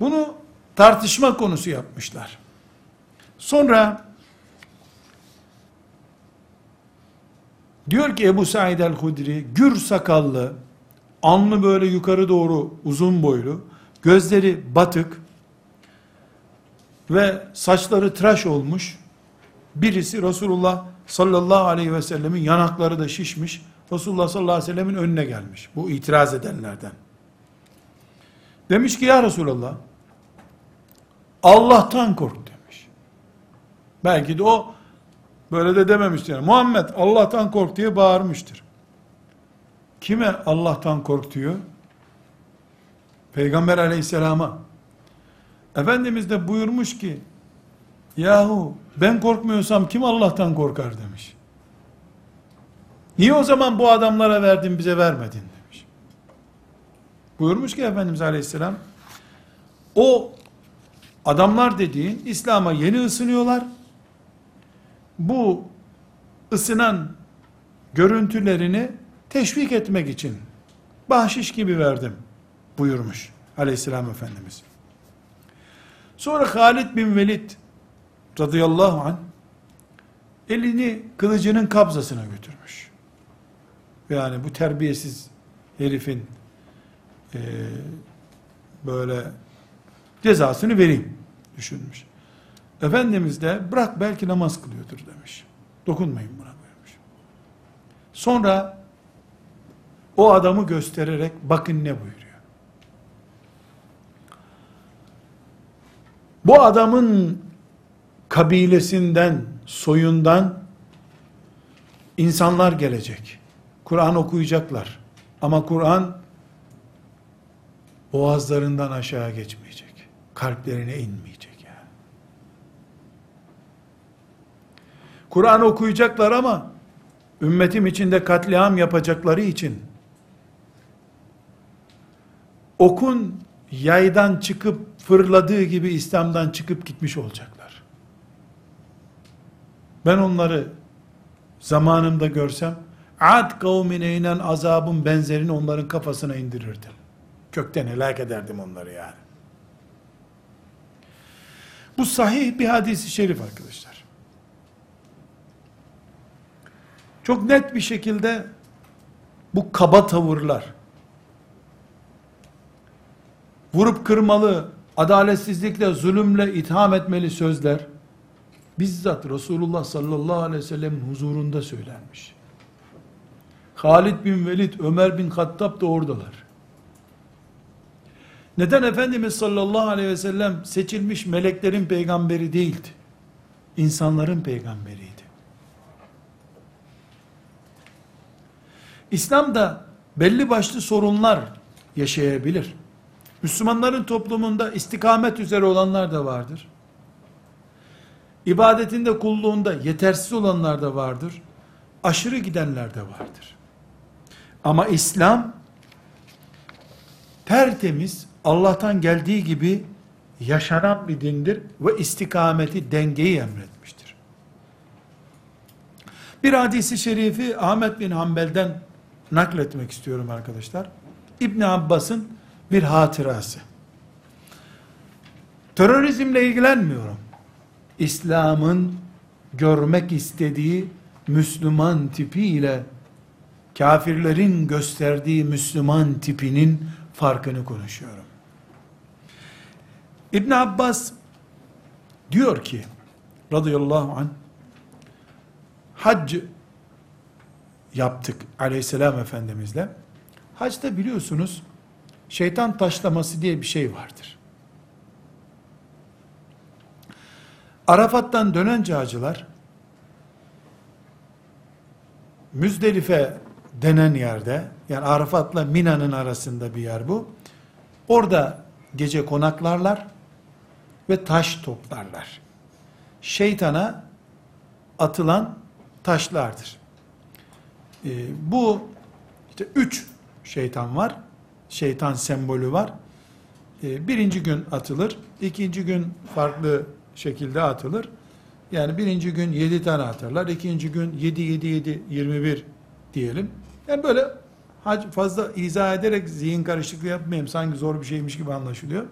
Bunu tartışma konusu yapmışlar. Sonra diyor ki Ebu Said el-Hudri gür sakallı alnı böyle yukarı doğru uzun boylu gözleri batık ve saçları tıraş olmuş birisi Resulullah sallallahu aleyhi ve sellemin yanakları da şişmiş Resulullah sallallahu aleyhi ve sellemin önüne gelmiş bu itiraz edenlerden demiş ki ya Resulullah Allah'tan kork demiş. Belki de o böyle de dememiştir. Yani. Muhammed Allah'tan kork diye bağırmıştır. Kime Allah'tan kork diyor? Peygamber aleyhisselama. Efendimiz de buyurmuş ki yahu ben korkmuyorsam kim Allah'tan korkar demiş. Niye o zaman bu adamlara verdin bize vermedin demiş. Buyurmuş ki Efendimiz aleyhisselam o Adamlar dediğin İslam'a yeni ısınıyorlar. Bu ısınan görüntülerini teşvik etmek için bahşiş gibi verdim buyurmuş aleyhisselam efendimiz. Sonra Halid bin Velid radıyallahu anh elini kılıcının kabzasına götürmüş. Yani bu terbiyesiz herifin e, böyle cezasını vereyim düşünmüş. Efendimiz de bırak belki namaz kılıyordur demiş. Dokunmayın buna buyurmuş. Sonra o adamı göstererek bakın ne buyuruyor. Bu adamın kabilesinden, soyundan insanlar gelecek. Kur'an okuyacaklar. Ama Kur'an boğazlarından aşağı geçmeyecek. Kalplerine inmeyecek yani. Kur'an okuyacaklar ama ümmetim içinde katliam yapacakları için okun yaydan çıkıp fırladığı gibi İslam'dan çıkıp gitmiş olacaklar. Ben onları zamanımda görsem Ad kavmine inen azabın benzerini onların kafasına indirirdim. Kökten helak ederdim onları yani. Bu sahih bir hadisi şerif arkadaşlar. Çok net bir şekilde bu kaba tavırlar, vurup kırmalı, adaletsizlikle, zulümle itham etmeli sözler, bizzat Resulullah sallallahu aleyhi ve sellem huzurunda söylenmiş. Halid bin Velid, Ömer bin Hattab da oradalar. Neden Efendimiz sallallahu aleyhi ve sellem seçilmiş meleklerin peygamberi değildi? İnsanların peygamberiydi. İslam'da belli başlı sorunlar yaşayabilir. Müslümanların toplumunda istikamet üzere olanlar da vardır. İbadetinde, kulluğunda yetersiz olanlar da vardır. Aşırı gidenler de vardır. Ama İslam tertemiz, Allah'tan geldiği gibi yaşanan bir dindir ve istikameti, dengeyi emretmiştir. Bir hadisi şerifi Ahmet bin Hanbel'den nakletmek istiyorum arkadaşlar. İbn Abbas'ın bir hatırası. Terörizmle ilgilenmiyorum. İslam'ın görmek istediği Müslüman tipiyle kafirlerin gösterdiği Müslüman tipinin farkını konuşuyorum. İbn Abbas diyor ki radıyallahu anh hac yaptık aleyhisselam efendimizle. Hacda biliyorsunuz şeytan taşlaması diye bir şey vardır. Arafat'tan dönen hacılar Müzdelife denen yerde yani Arafat'la Mina'nın arasında bir yer bu. Orada gece konaklarlar ve taş toplarlar. Şeytana atılan taşlardır. Ee, bu işte üç şeytan var. Şeytan sembolü var. Ee, birinci gün atılır. ikinci gün farklı şekilde atılır. Yani birinci gün yedi tane atarlar. ikinci gün yedi, yedi, yedi, yirmi bir diyelim. Yani böyle fazla izah ederek zihin karışıklığı yapmayayım. Sanki zor bir şeymiş gibi anlaşılıyor.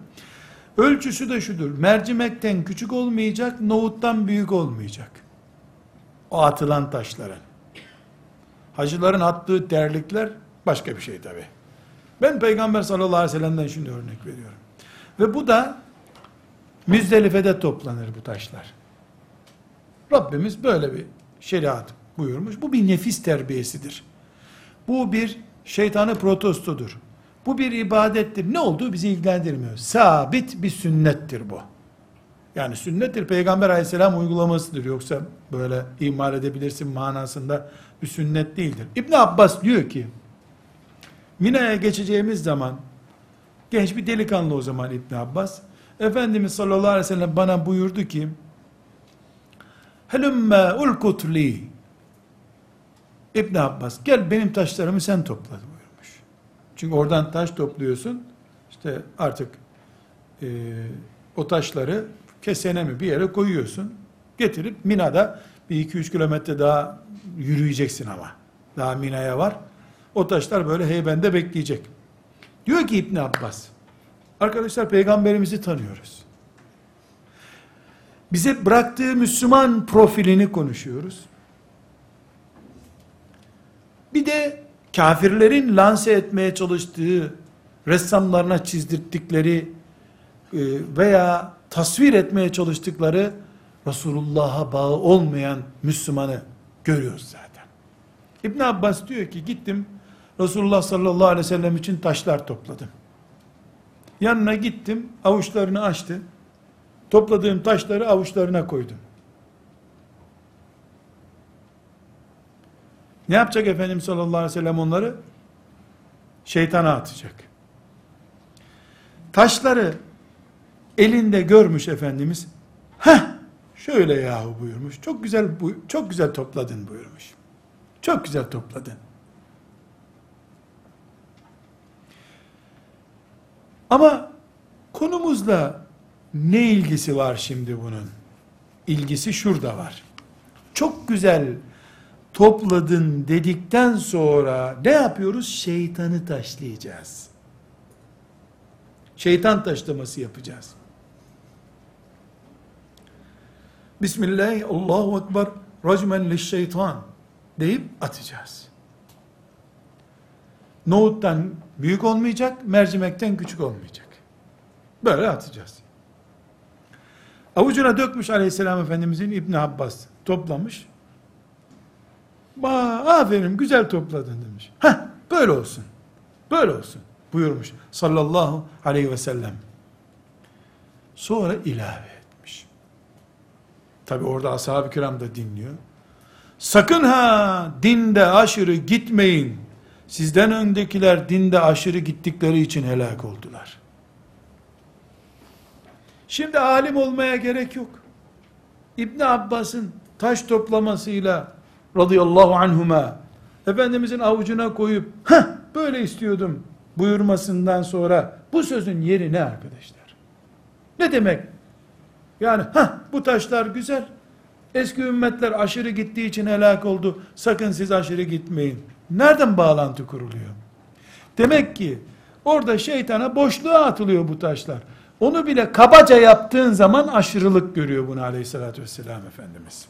Ölçüsü de şudur. Mercimekten küçük olmayacak, nohuttan büyük olmayacak. O atılan taşların. Hacıların attığı derlikler başka bir şey tabi. Ben Peygamber sallallahu aleyhi ve sellem'den şimdi örnek veriyorum. Ve bu da Müzdelife'de toplanır bu taşlar. Rabbimiz böyle bir şeriat buyurmuş. Bu bir nefis terbiyesidir. Bu bir şeytanı protestodur. Bu bir ibadettir. Ne olduğu bizi ilgilendirmiyor. Sabit bir sünnettir bu. Yani sünnettir peygamber aleyhisselam uygulamasıdır. Yoksa böyle imal edebilirsin manasında bir sünnet değildir. İbn Abbas diyor ki Mina'ya geçeceğimiz zaman genç bir delikanlı o zaman İbn Abbas Efendimiz sallallahu aleyhi ve sellem bana buyurdu ki Helümme ulkutli İbn Abbas gel benim taşlarımı sen topla. Çünkü oradan taş topluyorsun. İşte artık e, o taşları kesene mi bir yere koyuyorsun. Getirip Mina'da bir iki üç kilometre daha yürüyeceksin ama. Daha Mina'ya var. O taşlar böyle heybende bekleyecek. Diyor ki İbn Abbas, arkadaşlar peygamberimizi tanıyoruz. Bize bıraktığı Müslüman profilini konuşuyoruz. Bir de kafirlerin lanse etmeye çalıştığı, ressamlarına çizdirdikleri e, veya tasvir etmeye çalıştıkları Resulullah'a bağı olmayan Müslümanı görüyoruz zaten. İbn Abbas diyor ki gittim Resulullah sallallahu aleyhi ve sellem için taşlar topladım. Yanına gittim, avuçlarını açtı. Topladığım taşları avuçlarına koydum. Ne yapacak Efendimiz sallallahu aleyhi ve sellem onları? Şeytana atacak. Taşları elinde görmüş Efendimiz. Heh, şöyle yahu buyurmuş. Çok güzel çok güzel topladın buyurmuş. Çok güzel topladın. Ama konumuzla ne ilgisi var şimdi bunun? İlgisi şurada var. Çok güzel topladın dedikten sonra ne yapıyoruz? Şeytanı taşlayacağız. Şeytan taşlaması yapacağız. Bismillah, Allahu Ekber, racmen şeytan deyip atacağız. Nohuttan büyük olmayacak, mercimekten küçük olmayacak. Böyle atacağız. Avucuna dökmüş aleyhisselam efendimizin İbn Abbas toplamış. Ba, aferin güzel topladın demiş. Heh, böyle olsun. Böyle olsun buyurmuş sallallahu aleyhi ve sellem. Sonra ilave etmiş. Tabi orada ashab-ı kiram da dinliyor. Sakın ha dinde aşırı gitmeyin. Sizden öndekiler dinde aşırı gittikleri için helak oldular. Şimdi alim olmaya gerek yok. İbn Abbas'ın taş toplamasıyla radıyallahu anhuma Efendimizin avucuna koyup Heh, böyle istiyordum buyurmasından sonra bu sözün yeri ne arkadaşlar? Ne demek? Yani ha bu taşlar güzel. Eski ümmetler aşırı gittiği için helak oldu. Sakın siz aşırı gitmeyin. Nereden bağlantı kuruluyor? Demek ki orada şeytana boşluğa atılıyor bu taşlar. Onu bile kabaca yaptığın zaman aşırılık görüyor bunu aleyhissalatü vesselam Efendimiz.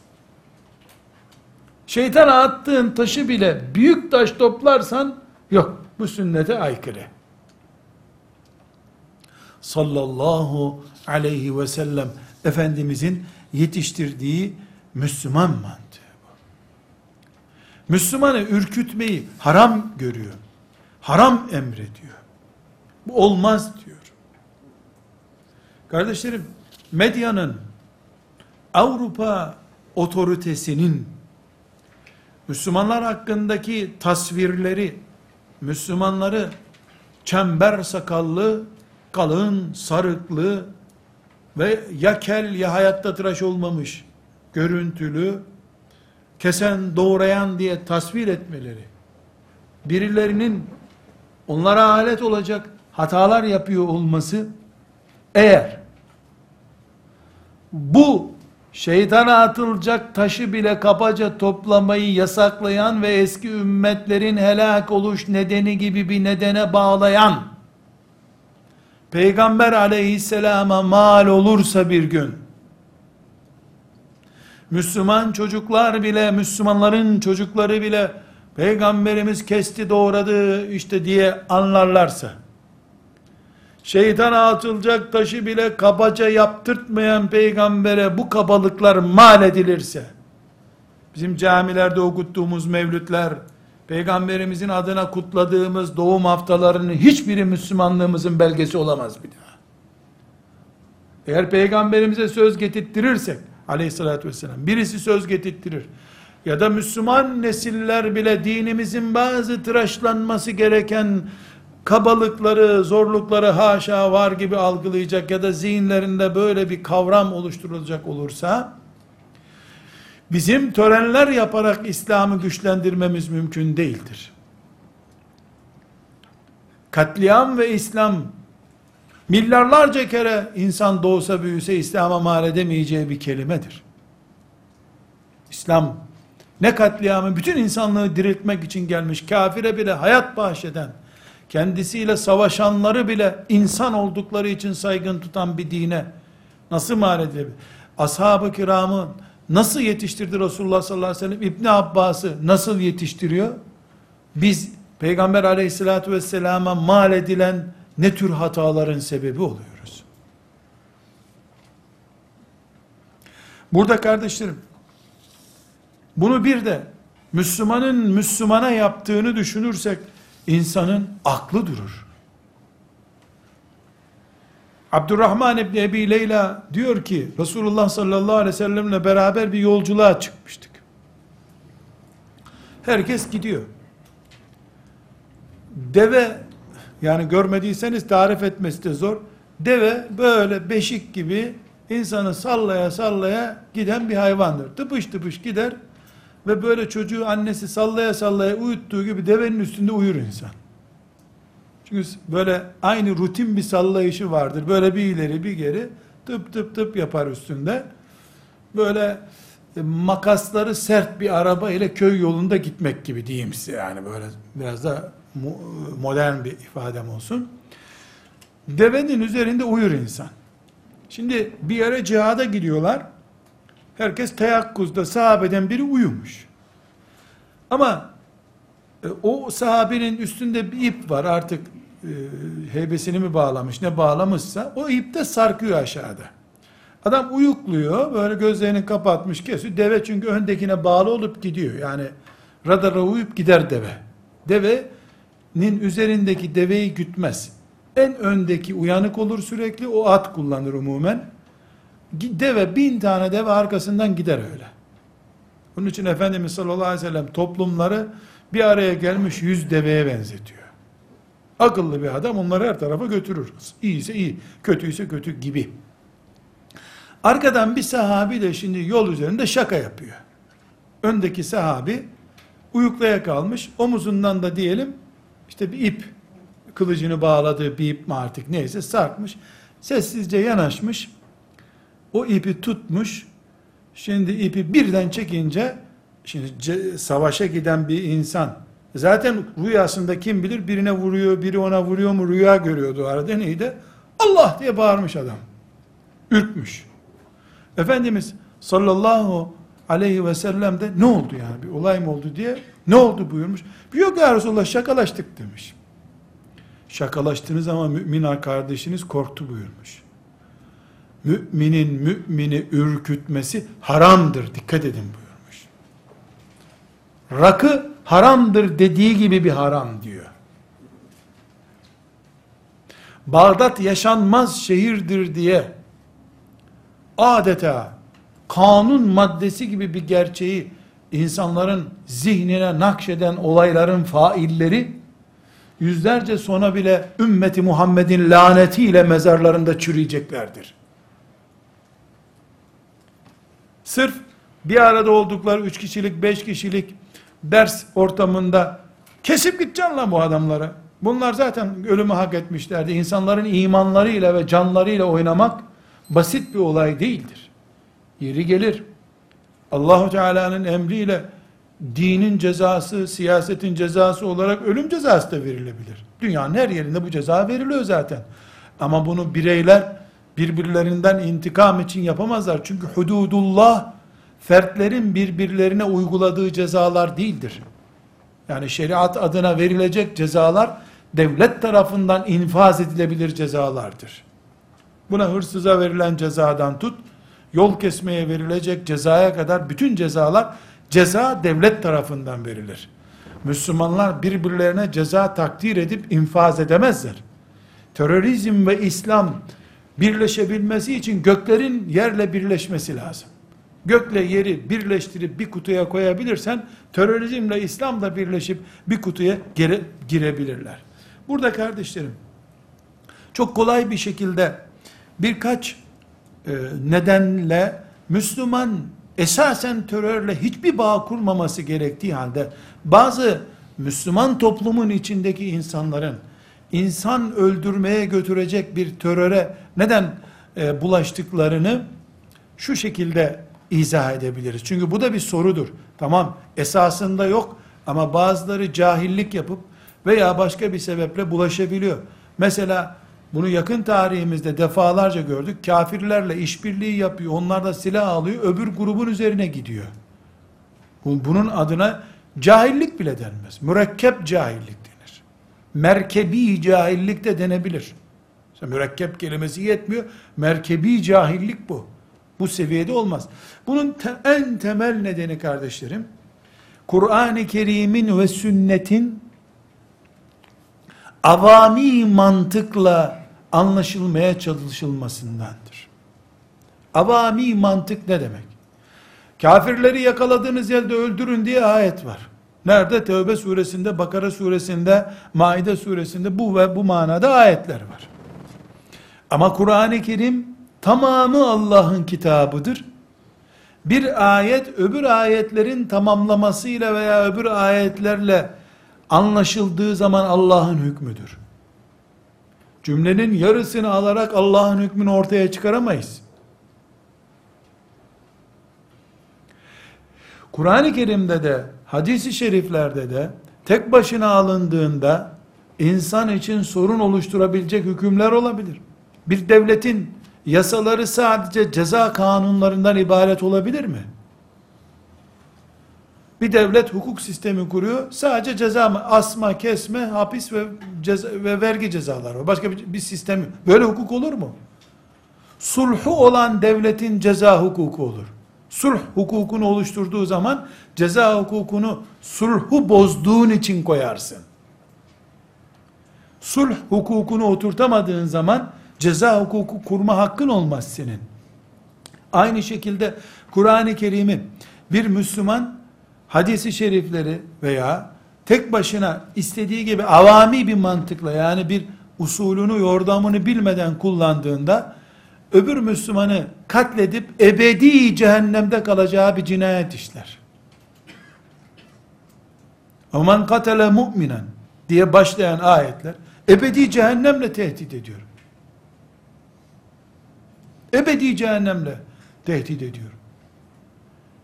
Şeytana attığın taşı bile büyük taş toplarsan yok bu sünnete aykırı. Sallallahu aleyhi ve sellem Efendimizin yetiştirdiği Müslüman mantığı bu. Müslümanı ürkütmeyi haram görüyor. Haram emrediyor. Bu olmaz diyor. Kardeşlerim, medyanın Avrupa otoritesinin Müslümanlar hakkındaki tasvirleri, Müslümanları çember sakallı, kalın, sarıklı ve ya kel ya hayatta tıraş olmamış, görüntülü, kesen doğrayan diye tasvir etmeleri, birilerinin onlara alet olacak hatalar yapıyor olması, eğer bu şeytana atılacak taşı bile kapaca toplamayı yasaklayan ve eski ümmetlerin helak oluş nedeni gibi bir nedene bağlayan Peygamber aleyhisselama mal olursa bir gün Müslüman çocuklar bile Müslümanların çocukları bile Peygamberimiz kesti doğradı işte diye anlarlarsa şeytana atılacak taşı bile kabaca yaptırtmayan peygambere bu kabalıklar mal edilirse, bizim camilerde okuttuğumuz mevlütler, peygamberimizin adına kutladığımız doğum haftalarının hiçbiri Müslümanlığımızın belgesi olamaz bir daha. Eğer peygamberimize söz getirttirirsek, aleyhissalatü vesselam, birisi söz getirttirir, ya da Müslüman nesiller bile dinimizin bazı tıraşlanması gereken kabalıkları, zorlukları haşa var gibi algılayacak ya da zihinlerinde böyle bir kavram oluşturulacak olursa, bizim törenler yaparak İslam'ı güçlendirmemiz mümkün değildir. Katliam ve İslam, milyarlarca kere insan doğsa büyüse İslam'a mal edemeyeceği bir kelimedir. İslam, ne katliamı bütün insanlığı diriltmek için gelmiş, kafire bile hayat bahşeden, kendisiyle savaşanları bile insan oldukları için saygın tutan bir dine nasıl mal edilebilir? Ashab-ı kiramı nasıl yetiştirdi Resulullah sallallahu aleyhi ve sellem? İbni Abbas'ı nasıl yetiştiriyor? Biz Peygamber aleyhissalatü vesselama mal edilen ne tür hataların sebebi oluyoruz? Burada kardeşlerim, bunu bir de Müslümanın Müslümana yaptığını düşünürsek, insanın aklı durur. Abdurrahman İbni Ebi Leyla diyor ki, Resulullah sallallahu aleyhi ve sellemle beraber bir yolculuğa çıkmıştık. Herkes gidiyor. Deve, yani görmediyseniz tarif etmesi de zor. Deve böyle beşik gibi insanı sallaya sallaya giden bir hayvandır. Tıpış tıpış gider ve böyle çocuğu annesi sallaya sallaya uyuttuğu gibi devenin üstünde uyur insan. Çünkü böyle aynı rutin bir sallayışı vardır. Böyle bir ileri bir geri tıp tıp tıp yapar üstünde. Böyle e, makasları sert bir araba ile köy yolunda gitmek gibi diyeyim size yani böyle biraz da modern bir ifadem olsun. Devenin üzerinde uyur insan. Şimdi bir yere cihada gidiyorlar. Herkes teyakkuzda sahabeden biri uyumuş. Ama e, o sahabenin üstünde bir ip var artık e, heybesini mi bağlamış ne bağlamışsa o ip de sarkıyor aşağıda. Adam uyukluyor böyle gözlerini kapatmış kesiyor. Deve çünkü öndekine bağlı olup gidiyor. Yani radara uyup gider deve. Devenin üzerindeki deveyi gütmez. En öndeki uyanık olur sürekli o at kullanır umumen. Deve bin tane deve arkasından gider öyle. Bunun için Efendimiz sallallahu aleyhi ve sellem toplumları bir araya gelmiş yüz deveye benzetiyor. Akıllı bir adam onları her tarafa götürür. İyiyse iyi, kötüyse kötü gibi. Arkadan bir sahabi de şimdi yol üzerinde şaka yapıyor. Öndeki sahabi uyuklaya kalmış. Omuzundan da diyelim işte bir ip kılıcını bağladığı bir ip mi artık neyse sarkmış. Sessizce yanaşmış. O ipi tutmuş. Şimdi ipi birden çekince şimdi savaşa giden bir insan zaten rüyasında kim bilir birine vuruyor, biri ona vuruyor mu rüya görüyordu arada neydi? Allah diye bağırmış adam. Ürkmüş. Efendimiz sallallahu aleyhi ve sellem de ne oldu yani bir olay mı oldu diye ne oldu buyurmuş. Yok ya Resulallah şakalaştık demiş. Şakalaştınız ama mümin kardeşiniz korktu buyurmuş. Müminin mümini ürkütmesi haramdır. Dikkat edin buyurmuş. Rakı haramdır dediği gibi bir haram diyor. Bağdat yaşanmaz şehirdir diye adeta kanun maddesi gibi bir gerçeği insanların zihnine nakşeden olayların failleri yüzlerce sonra bile ümmeti Muhammed'in lanetiyle mezarlarında çürüyeceklerdir. Sırf bir arada oldukları üç kişilik, beş kişilik ders ortamında kesip gideceksin lan bu adamları. Bunlar zaten ölümü hak etmişlerdi. İnsanların imanlarıyla ve canlarıyla oynamak basit bir olay değildir. Yeri gelir. Allahu Teala'nın emriyle dinin cezası, siyasetin cezası olarak ölüm cezası da verilebilir. Dünyanın her yerinde bu ceza veriliyor zaten. Ama bunu bireyler birbirlerinden intikam için yapamazlar. Çünkü hududullah fertlerin birbirlerine uyguladığı cezalar değildir. Yani şeriat adına verilecek cezalar devlet tarafından infaz edilebilir cezalardır. Buna hırsıza verilen cezadan tut, yol kesmeye verilecek cezaya kadar bütün cezalar ceza devlet tarafından verilir. Müslümanlar birbirlerine ceza takdir edip infaz edemezler. Terörizm ve İslam birleşebilmesi için göklerin yerle birleşmesi lazım. Gökle yeri birleştirip bir kutuya koyabilirsen terörizmle İslam da birleşip bir kutuya gire, girebilirler. Burada kardeşlerim çok kolay bir şekilde birkaç e, nedenle Müslüman esasen terörle hiçbir bağ kurmaması gerektiği halde bazı Müslüman toplumun içindeki insanların insan öldürmeye götürecek bir teröre neden e, bulaştıklarını şu şekilde izah edebiliriz. Çünkü bu da bir sorudur. Tamam esasında yok ama bazıları cahillik yapıp veya başka bir sebeple bulaşabiliyor. Mesela bunu yakın tarihimizde defalarca gördük. Kafirlerle işbirliği yapıyor. Onlar da silah alıyor. Öbür grubun üzerine gidiyor. Bunun adına cahillik bile denmez. Mürekkep cahillik. Merkebi cahillik de denebilir. Mürekkep kelimesi yetmiyor. Merkebi cahillik bu. Bu seviyede olmaz. Bunun te- en temel nedeni kardeşlerim, Kur'an-ı Kerim'in ve sünnetin avami mantıkla anlaşılmaya çalışılmasındandır. Avami mantık ne demek? Kafirleri yakaladığınız yerde öldürün diye ayet var. Nerede? Tevbe suresinde, Bakara suresinde, Maide suresinde bu ve bu manada ayetler var. Ama Kur'an-ı Kerim tamamı Allah'ın kitabıdır. Bir ayet öbür ayetlerin tamamlamasıyla veya öbür ayetlerle anlaşıldığı zaman Allah'ın hükmüdür. Cümlenin yarısını alarak Allah'ın hükmünü ortaya çıkaramayız. Kur'an-ı Kerim'de de, hadisi şeriflerde de tek başına alındığında insan için sorun oluşturabilecek hükümler olabilir. Bir devletin yasaları sadece ceza kanunlarından ibaret olabilir mi? Bir devlet hukuk sistemi kuruyor. Sadece ceza mı? Asma, kesme, hapis ve ceza, ve vergi cezaları var. Başka bir, bir sistem yok. Böyle hukuk olur mu? Sulhu olan devletin ceza hukuku olur. Sulh hukukunu oluşturduğu zaman ceza hukukunu sulhu bozduğun için koyarsın. Sulh hukukunu oturtamadığın zaman ceza hukuku kurma hakkın olmaz senin. Aynı şekilde Kur'an-ı Kerim'i bir Müslüman hadisi şerifleri veya tek başına istediği gibi avami bir mantıkla yani bir usulünü yordamını bilmeden kullandığında öbür Müslümanı katledip ebedi cehennemde kalacağı bir cinayet işler. Aman katele mu'minen diye başlayan ayetler ebedi cehennemle tehdit ediyor. Ebedi cehennemle tehdit ediyor.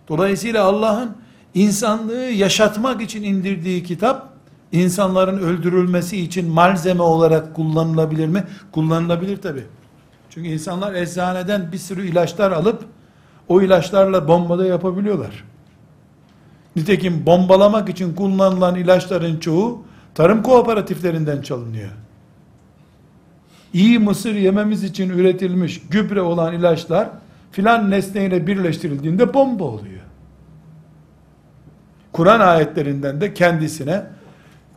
Dolayısıyla Allah'ın insanlığı yaşatmak için indirdiği kitap insanların öldürülmesi için malzeme olarak kullanılabilir mi? Kullanılabilir tabi. Çünkü insanlar eczaneden bir sürü ilaçlar alıp o ilaçlarla bombada yapabiliyorlar. Nitekim bombalamak için kullanılan ilaçların çoğu tarım kooperatiflerinden çalınıyor. İyi mısır yememiz için üretilmiş gübre olan ilaçlar filan nesneyle birleştirildiğinde bomba oluyor. Kur'an ayetlerinden de kendisine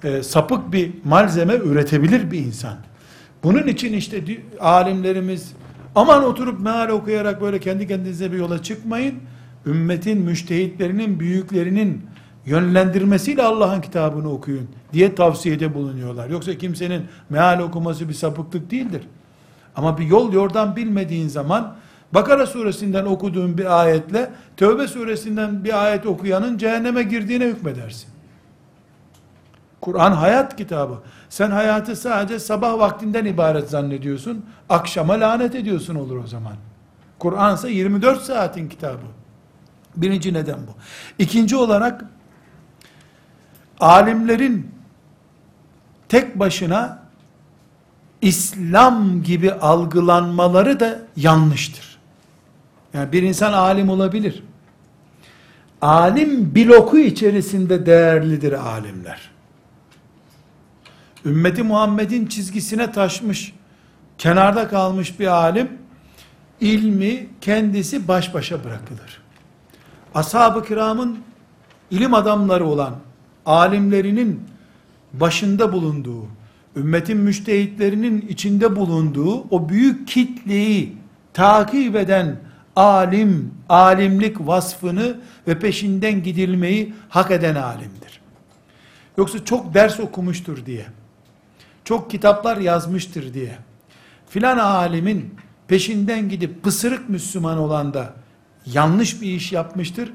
e, sapık bir malzeme üretebilir bir insan. Bunun için işte alimlerimiz aman oturup meal okuyarak böyle kendi kendinize bir yola çıkmayın. Ümmetin müştehitlerinin, büyüklerinin yönlendirmesiyle Allah'ın kitabını okuyun diye tavsiyede bulunuyorlar. Yoksa kimsenin meal okuması bir sapıklık değildir. Ama bir yol yordan bilmediğin zaman Bakara suresinden okuduğun bir ayetle Tövbe suresinden bir ayet okuyanın cehenneme girdiğine hükmedersin. Kur'an hayat kitabı. Sen hayatı sadece sabah vaktinden ibaret zannediyorsun. Akşama lanet ediyorsun olur o zaman. Kur'an ise 24 saatin kitabı. Birinci neden bu. İkinci olarak alimlerin tek başına İslam gibi algılanmaları da yanlıştır. Yani bir insan alim olabilir. Alim bloku içerisinde değerlidir alimler. Ümmeti Muhammed'in çizgisine taşmış, kenarda kalmış bir alim, ilmi kendisi baş başa bırakılır. Ashab-ı kiramın ilim adamları olan, alimlerinin başında bulunduğu, ümmetin müştehitlerinin içinde bulunduğu o büyük kitleyi takip eden alim, alimlik vasfını ve peşinden gidilmeyi hak eden alimdir. Yoksa çok ders okumuştur diye, çok kitaplar yazmıştır diye, filan alimin peşinden gidip pısırık Müslüman olan da yanlış bir iş yapmıştır.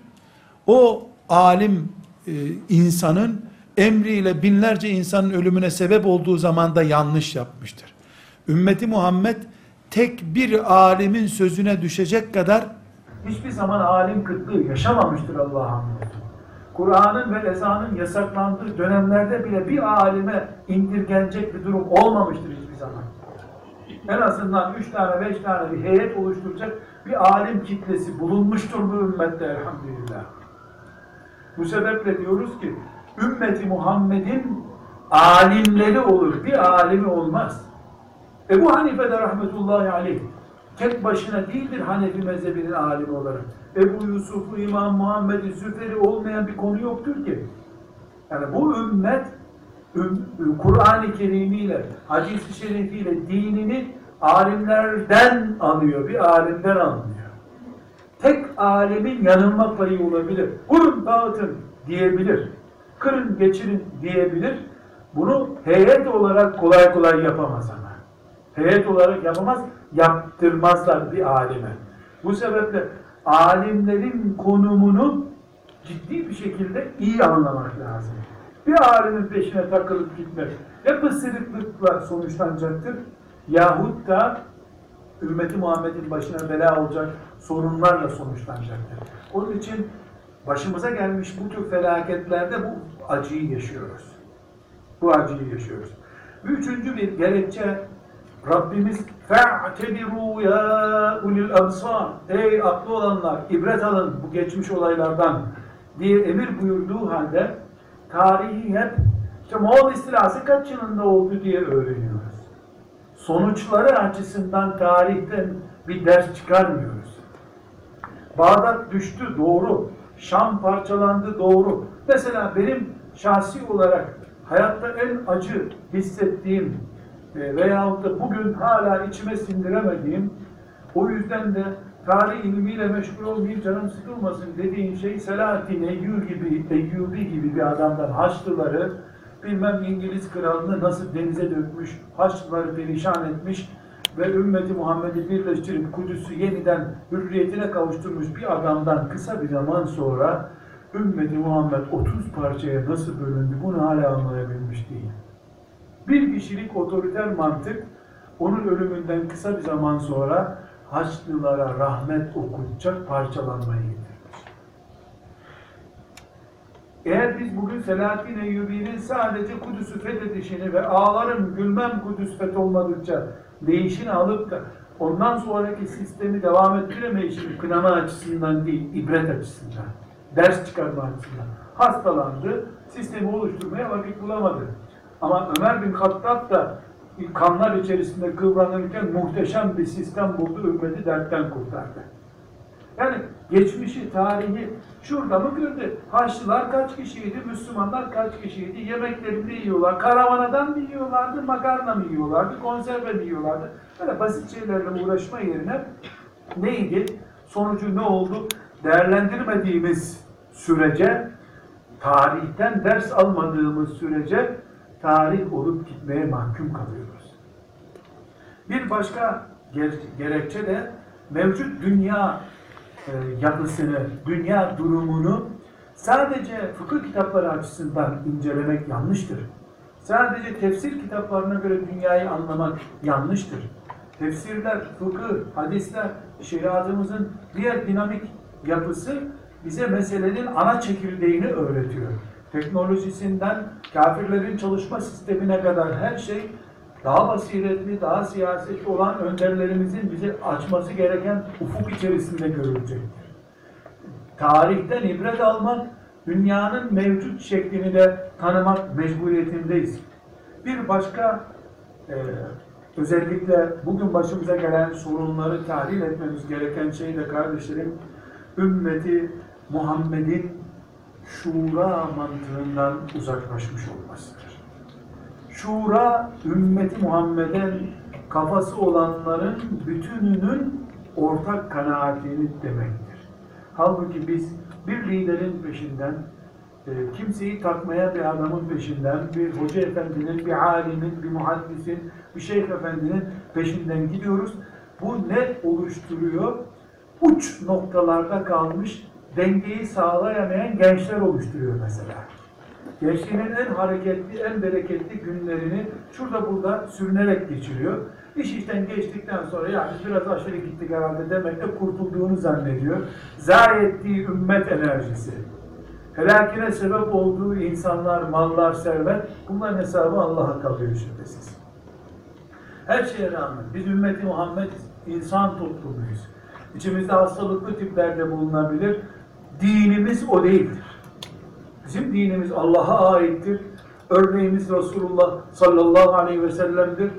O alim e, insanın emriyle binlerce insanın ölümüne sebep olduğu zaman da yanlış yapmıştır. Ümmeti Muhammed tek bir alimin sözüne düşecek kadar hiçbir zaman alim kıtlığı yaşamamıştır Allah'a hamdolsun. Kur'an'ın ve ezanın yasaklandığı dönemlerde bile bir alime indirgenecek bir durum olmamıştır hiçbir zaman. En azından üç tane beş tane bir heyet oluşturacak bir alim kitlesi bulunmuştur bu ümmette elhamdülillah. Bu sebeple diyoruz ki ümmeti Muhammed'in alimleri olur. Bir alimi olmaz. Ebu Hanife de rahmetullahi aleyh tek başına değildir Hanefi mezhebinin alimi olarak. Ebu Yusuf'u, İmam Muhammed'i, Züfer'i olmayan bir konu yoktur ki. Yani bu ümmet üm- Kur'an-ı Kerim ile, hadis-i şerifiyle dinini alimlerden alıyor, bir alimden alınıyor. Tek alimin yanılma payı olabilir. Vurun dağıtın diyebilir. Kırın geçirin diyebilir. Bunu heyet olarak kolay kolay yapamaz ama. Heyet olarak yapamaz, yaptırmazlar bir alime. Bu sebeple alimlerin konumunu ciddi bir şekilde iyi anlamak lazım. Bir alimin peşine takılıp gitmek ya pısırıklıkla sonuçlanacaktır yahut da ümmeti Muhammed'in başına bela olacak sorunlarla sonuçlanacaktır. Onun için başımıza gelmiş bu tür felaketlerde bu acıyı yaşıyoruz. Bu acıyı yaşıyoruz. Üçüncü bir gerekçe Rabbimiz fe'tebiru ya ulil absar ey aklı olanlar ibret alın bu geçmiş olaylardan diye emir buyurduğu halde tarihi hep işte Moğol istilası kaç yılında oldu diye öğreniyoruz. Sonuçları açısından tarihten bir ders çıkarmıyoruz. Bağdat düştü doğru. Şam parçalandı doğru. Mesela benim şahsi olarak hayatta en acı hissettiğim e, veyahut da bugün hala içime sindiremediğim o yüzden de tarih ilmiyle meşgul olmayayım canım sıkılmasın dediğim şey Selahattin Eyyubi gibi, Eyyubi gibi bir adamdan Haçlıları bilmem İngiliz kralını nasıl denize dökmüş, Haçlıları perişan etmiş ve ümmeti Muhammed'i birleştirip Kudüs'ü yeniden hürriyetine kavuşturmuş bir adamdan kısa bir zaman sonra ümmeti Muhammed 30 parçaya nasıl bölündü bunu hala anlayabilmiş değil. Bir kişilik otoriter mantık onun ölümünden kısa bir zaman sonra Haçlılara rahmet okutacak parçalanmayı getirmiş. Eğer biz bugün Selahattin Eyyubi'nin sadece Kudüs'ü fethedişini ve ağlarım gülmem Kudüs fetholmadıkça değişini alıp da ondan sonraki sistemi devam ettiremeyişini kınama açısından değil, ibret açısından, ders çıkarma açısından hastalandı, sistemi oluşturmaya vakit bulamadı. Ama Ömer bin Hattab da kanlar içerisinde kıvranırken muhteşem bir sistem buldu, ümmeti dertten kurtardı. Yani geçmişi, tarihi şurada mı gördü? Haçlılar kaç kişiydi, Müslümanlar kaç kişiydi, yemeklerini yiyorlar, karavanadan mı yiyorlardı, makarna mı yiyorlardı, konserve mi yiyorlardı? Böyle basit şeylerle uğraşma yerine neydi? Sonucu ne oldu? Değerlendirmediğimiz sürece, tarihten ders almadığımız sürece tarih olup gitmeye mahkum kalıyoruz. Bir başka ger- gerekçe de mevcut dünya e, yapısını, dünya durumunu sadece fıkıh kitapları açısından incelemek yanlıştır. Sadece tefsir kitaplarına göre dünyayı anlamak yanlıştır. Tefsirler, fıkıh, hadisler, şeriatımızın diğer dinamik yapısı bize meselenin ana çekirdeğini öğretiyor. Teknolojisinden kafirlerin çalışma sistemine kadar her şey daha basiretli, daha siyasetli olan önderlerimizin bize açması gereken ufuk içerisinde görülecektir. Tarihten ibret almak, dünyanın mevcut şeklini de tanımak mecburiyetindeyiz. Bir başka e, özellikle bugün başımıza gelen sorunları tahlil etmemiz gereken şey de kardeşlerim, ümmeti Muhammed'in şura mantığından uzaklaşmış olmasıdır. Şura, ümmeti Muhammed'in kafası olanların bütününün ortak kanaatini demektir. Halbuki biz bir liderin peşinden, e, kimseyi takmaya bir adamın peşinden, bir hoca efendinin, bir alimin, bir muhaddisin, bir şeyh efendinin peşinden gidiyoruz. Bu ne oluşturuyor? Uç noktalarda kalmış, dengeyi sağlayamayan gençler oluşturuyor mesela. Gençliğinin en hareketli, en bereketli günlerini şurada burada sürünerek geçiriyor. İş işten geçtikten sonra ya biz biraz aşırı gittik herhalde demekle kurtulduğunu zannediyor. Zayi ettiği ümmet enerjisi. Helakine sebep olduğu insanlar, mallar, servet bunların hesabı Allah'a kalıyor şüphesiz. Her şeye rağmen biz ümmeti Muhammediz, insan toplumuyuz. İçimizde hastalıklı tiplerde bulunabilir. Dinimiz o değildir. Bizim dinimiz Allah'a aittir. Örneğimiz Resulullah sallallahu aleyhi ve sellem'dir.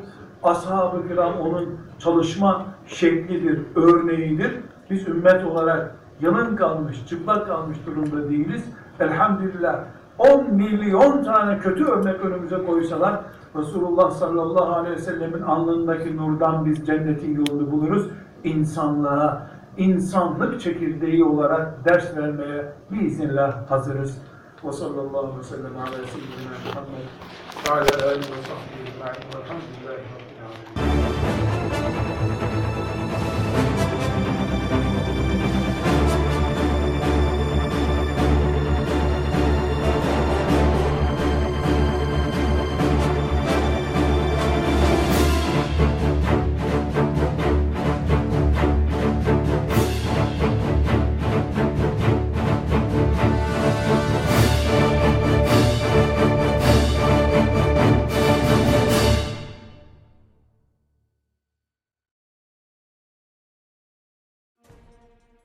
Ashab-ı kiram onun çalışma şeklidir, örneğidir. Biz ümmet olarak yalın kalmış, çıplak kalmış durumda değiliz. Elhamdülillah 10 milyon tane kötü örnek önümüze koysalar Resulullah sallallahu aleyhi ve sellemin alnındaki nurdan biz cennetin yolunu buluruz. İnsanlığa, insanlık çekirdeği olarak ders vermeye biiznillah hazırız. Ve sallallahu aleyhi ve sellem ala seyyidina Muhammed ve ala alihi ve sahbihi ecma'in velhamdülillahi rabbil alemin.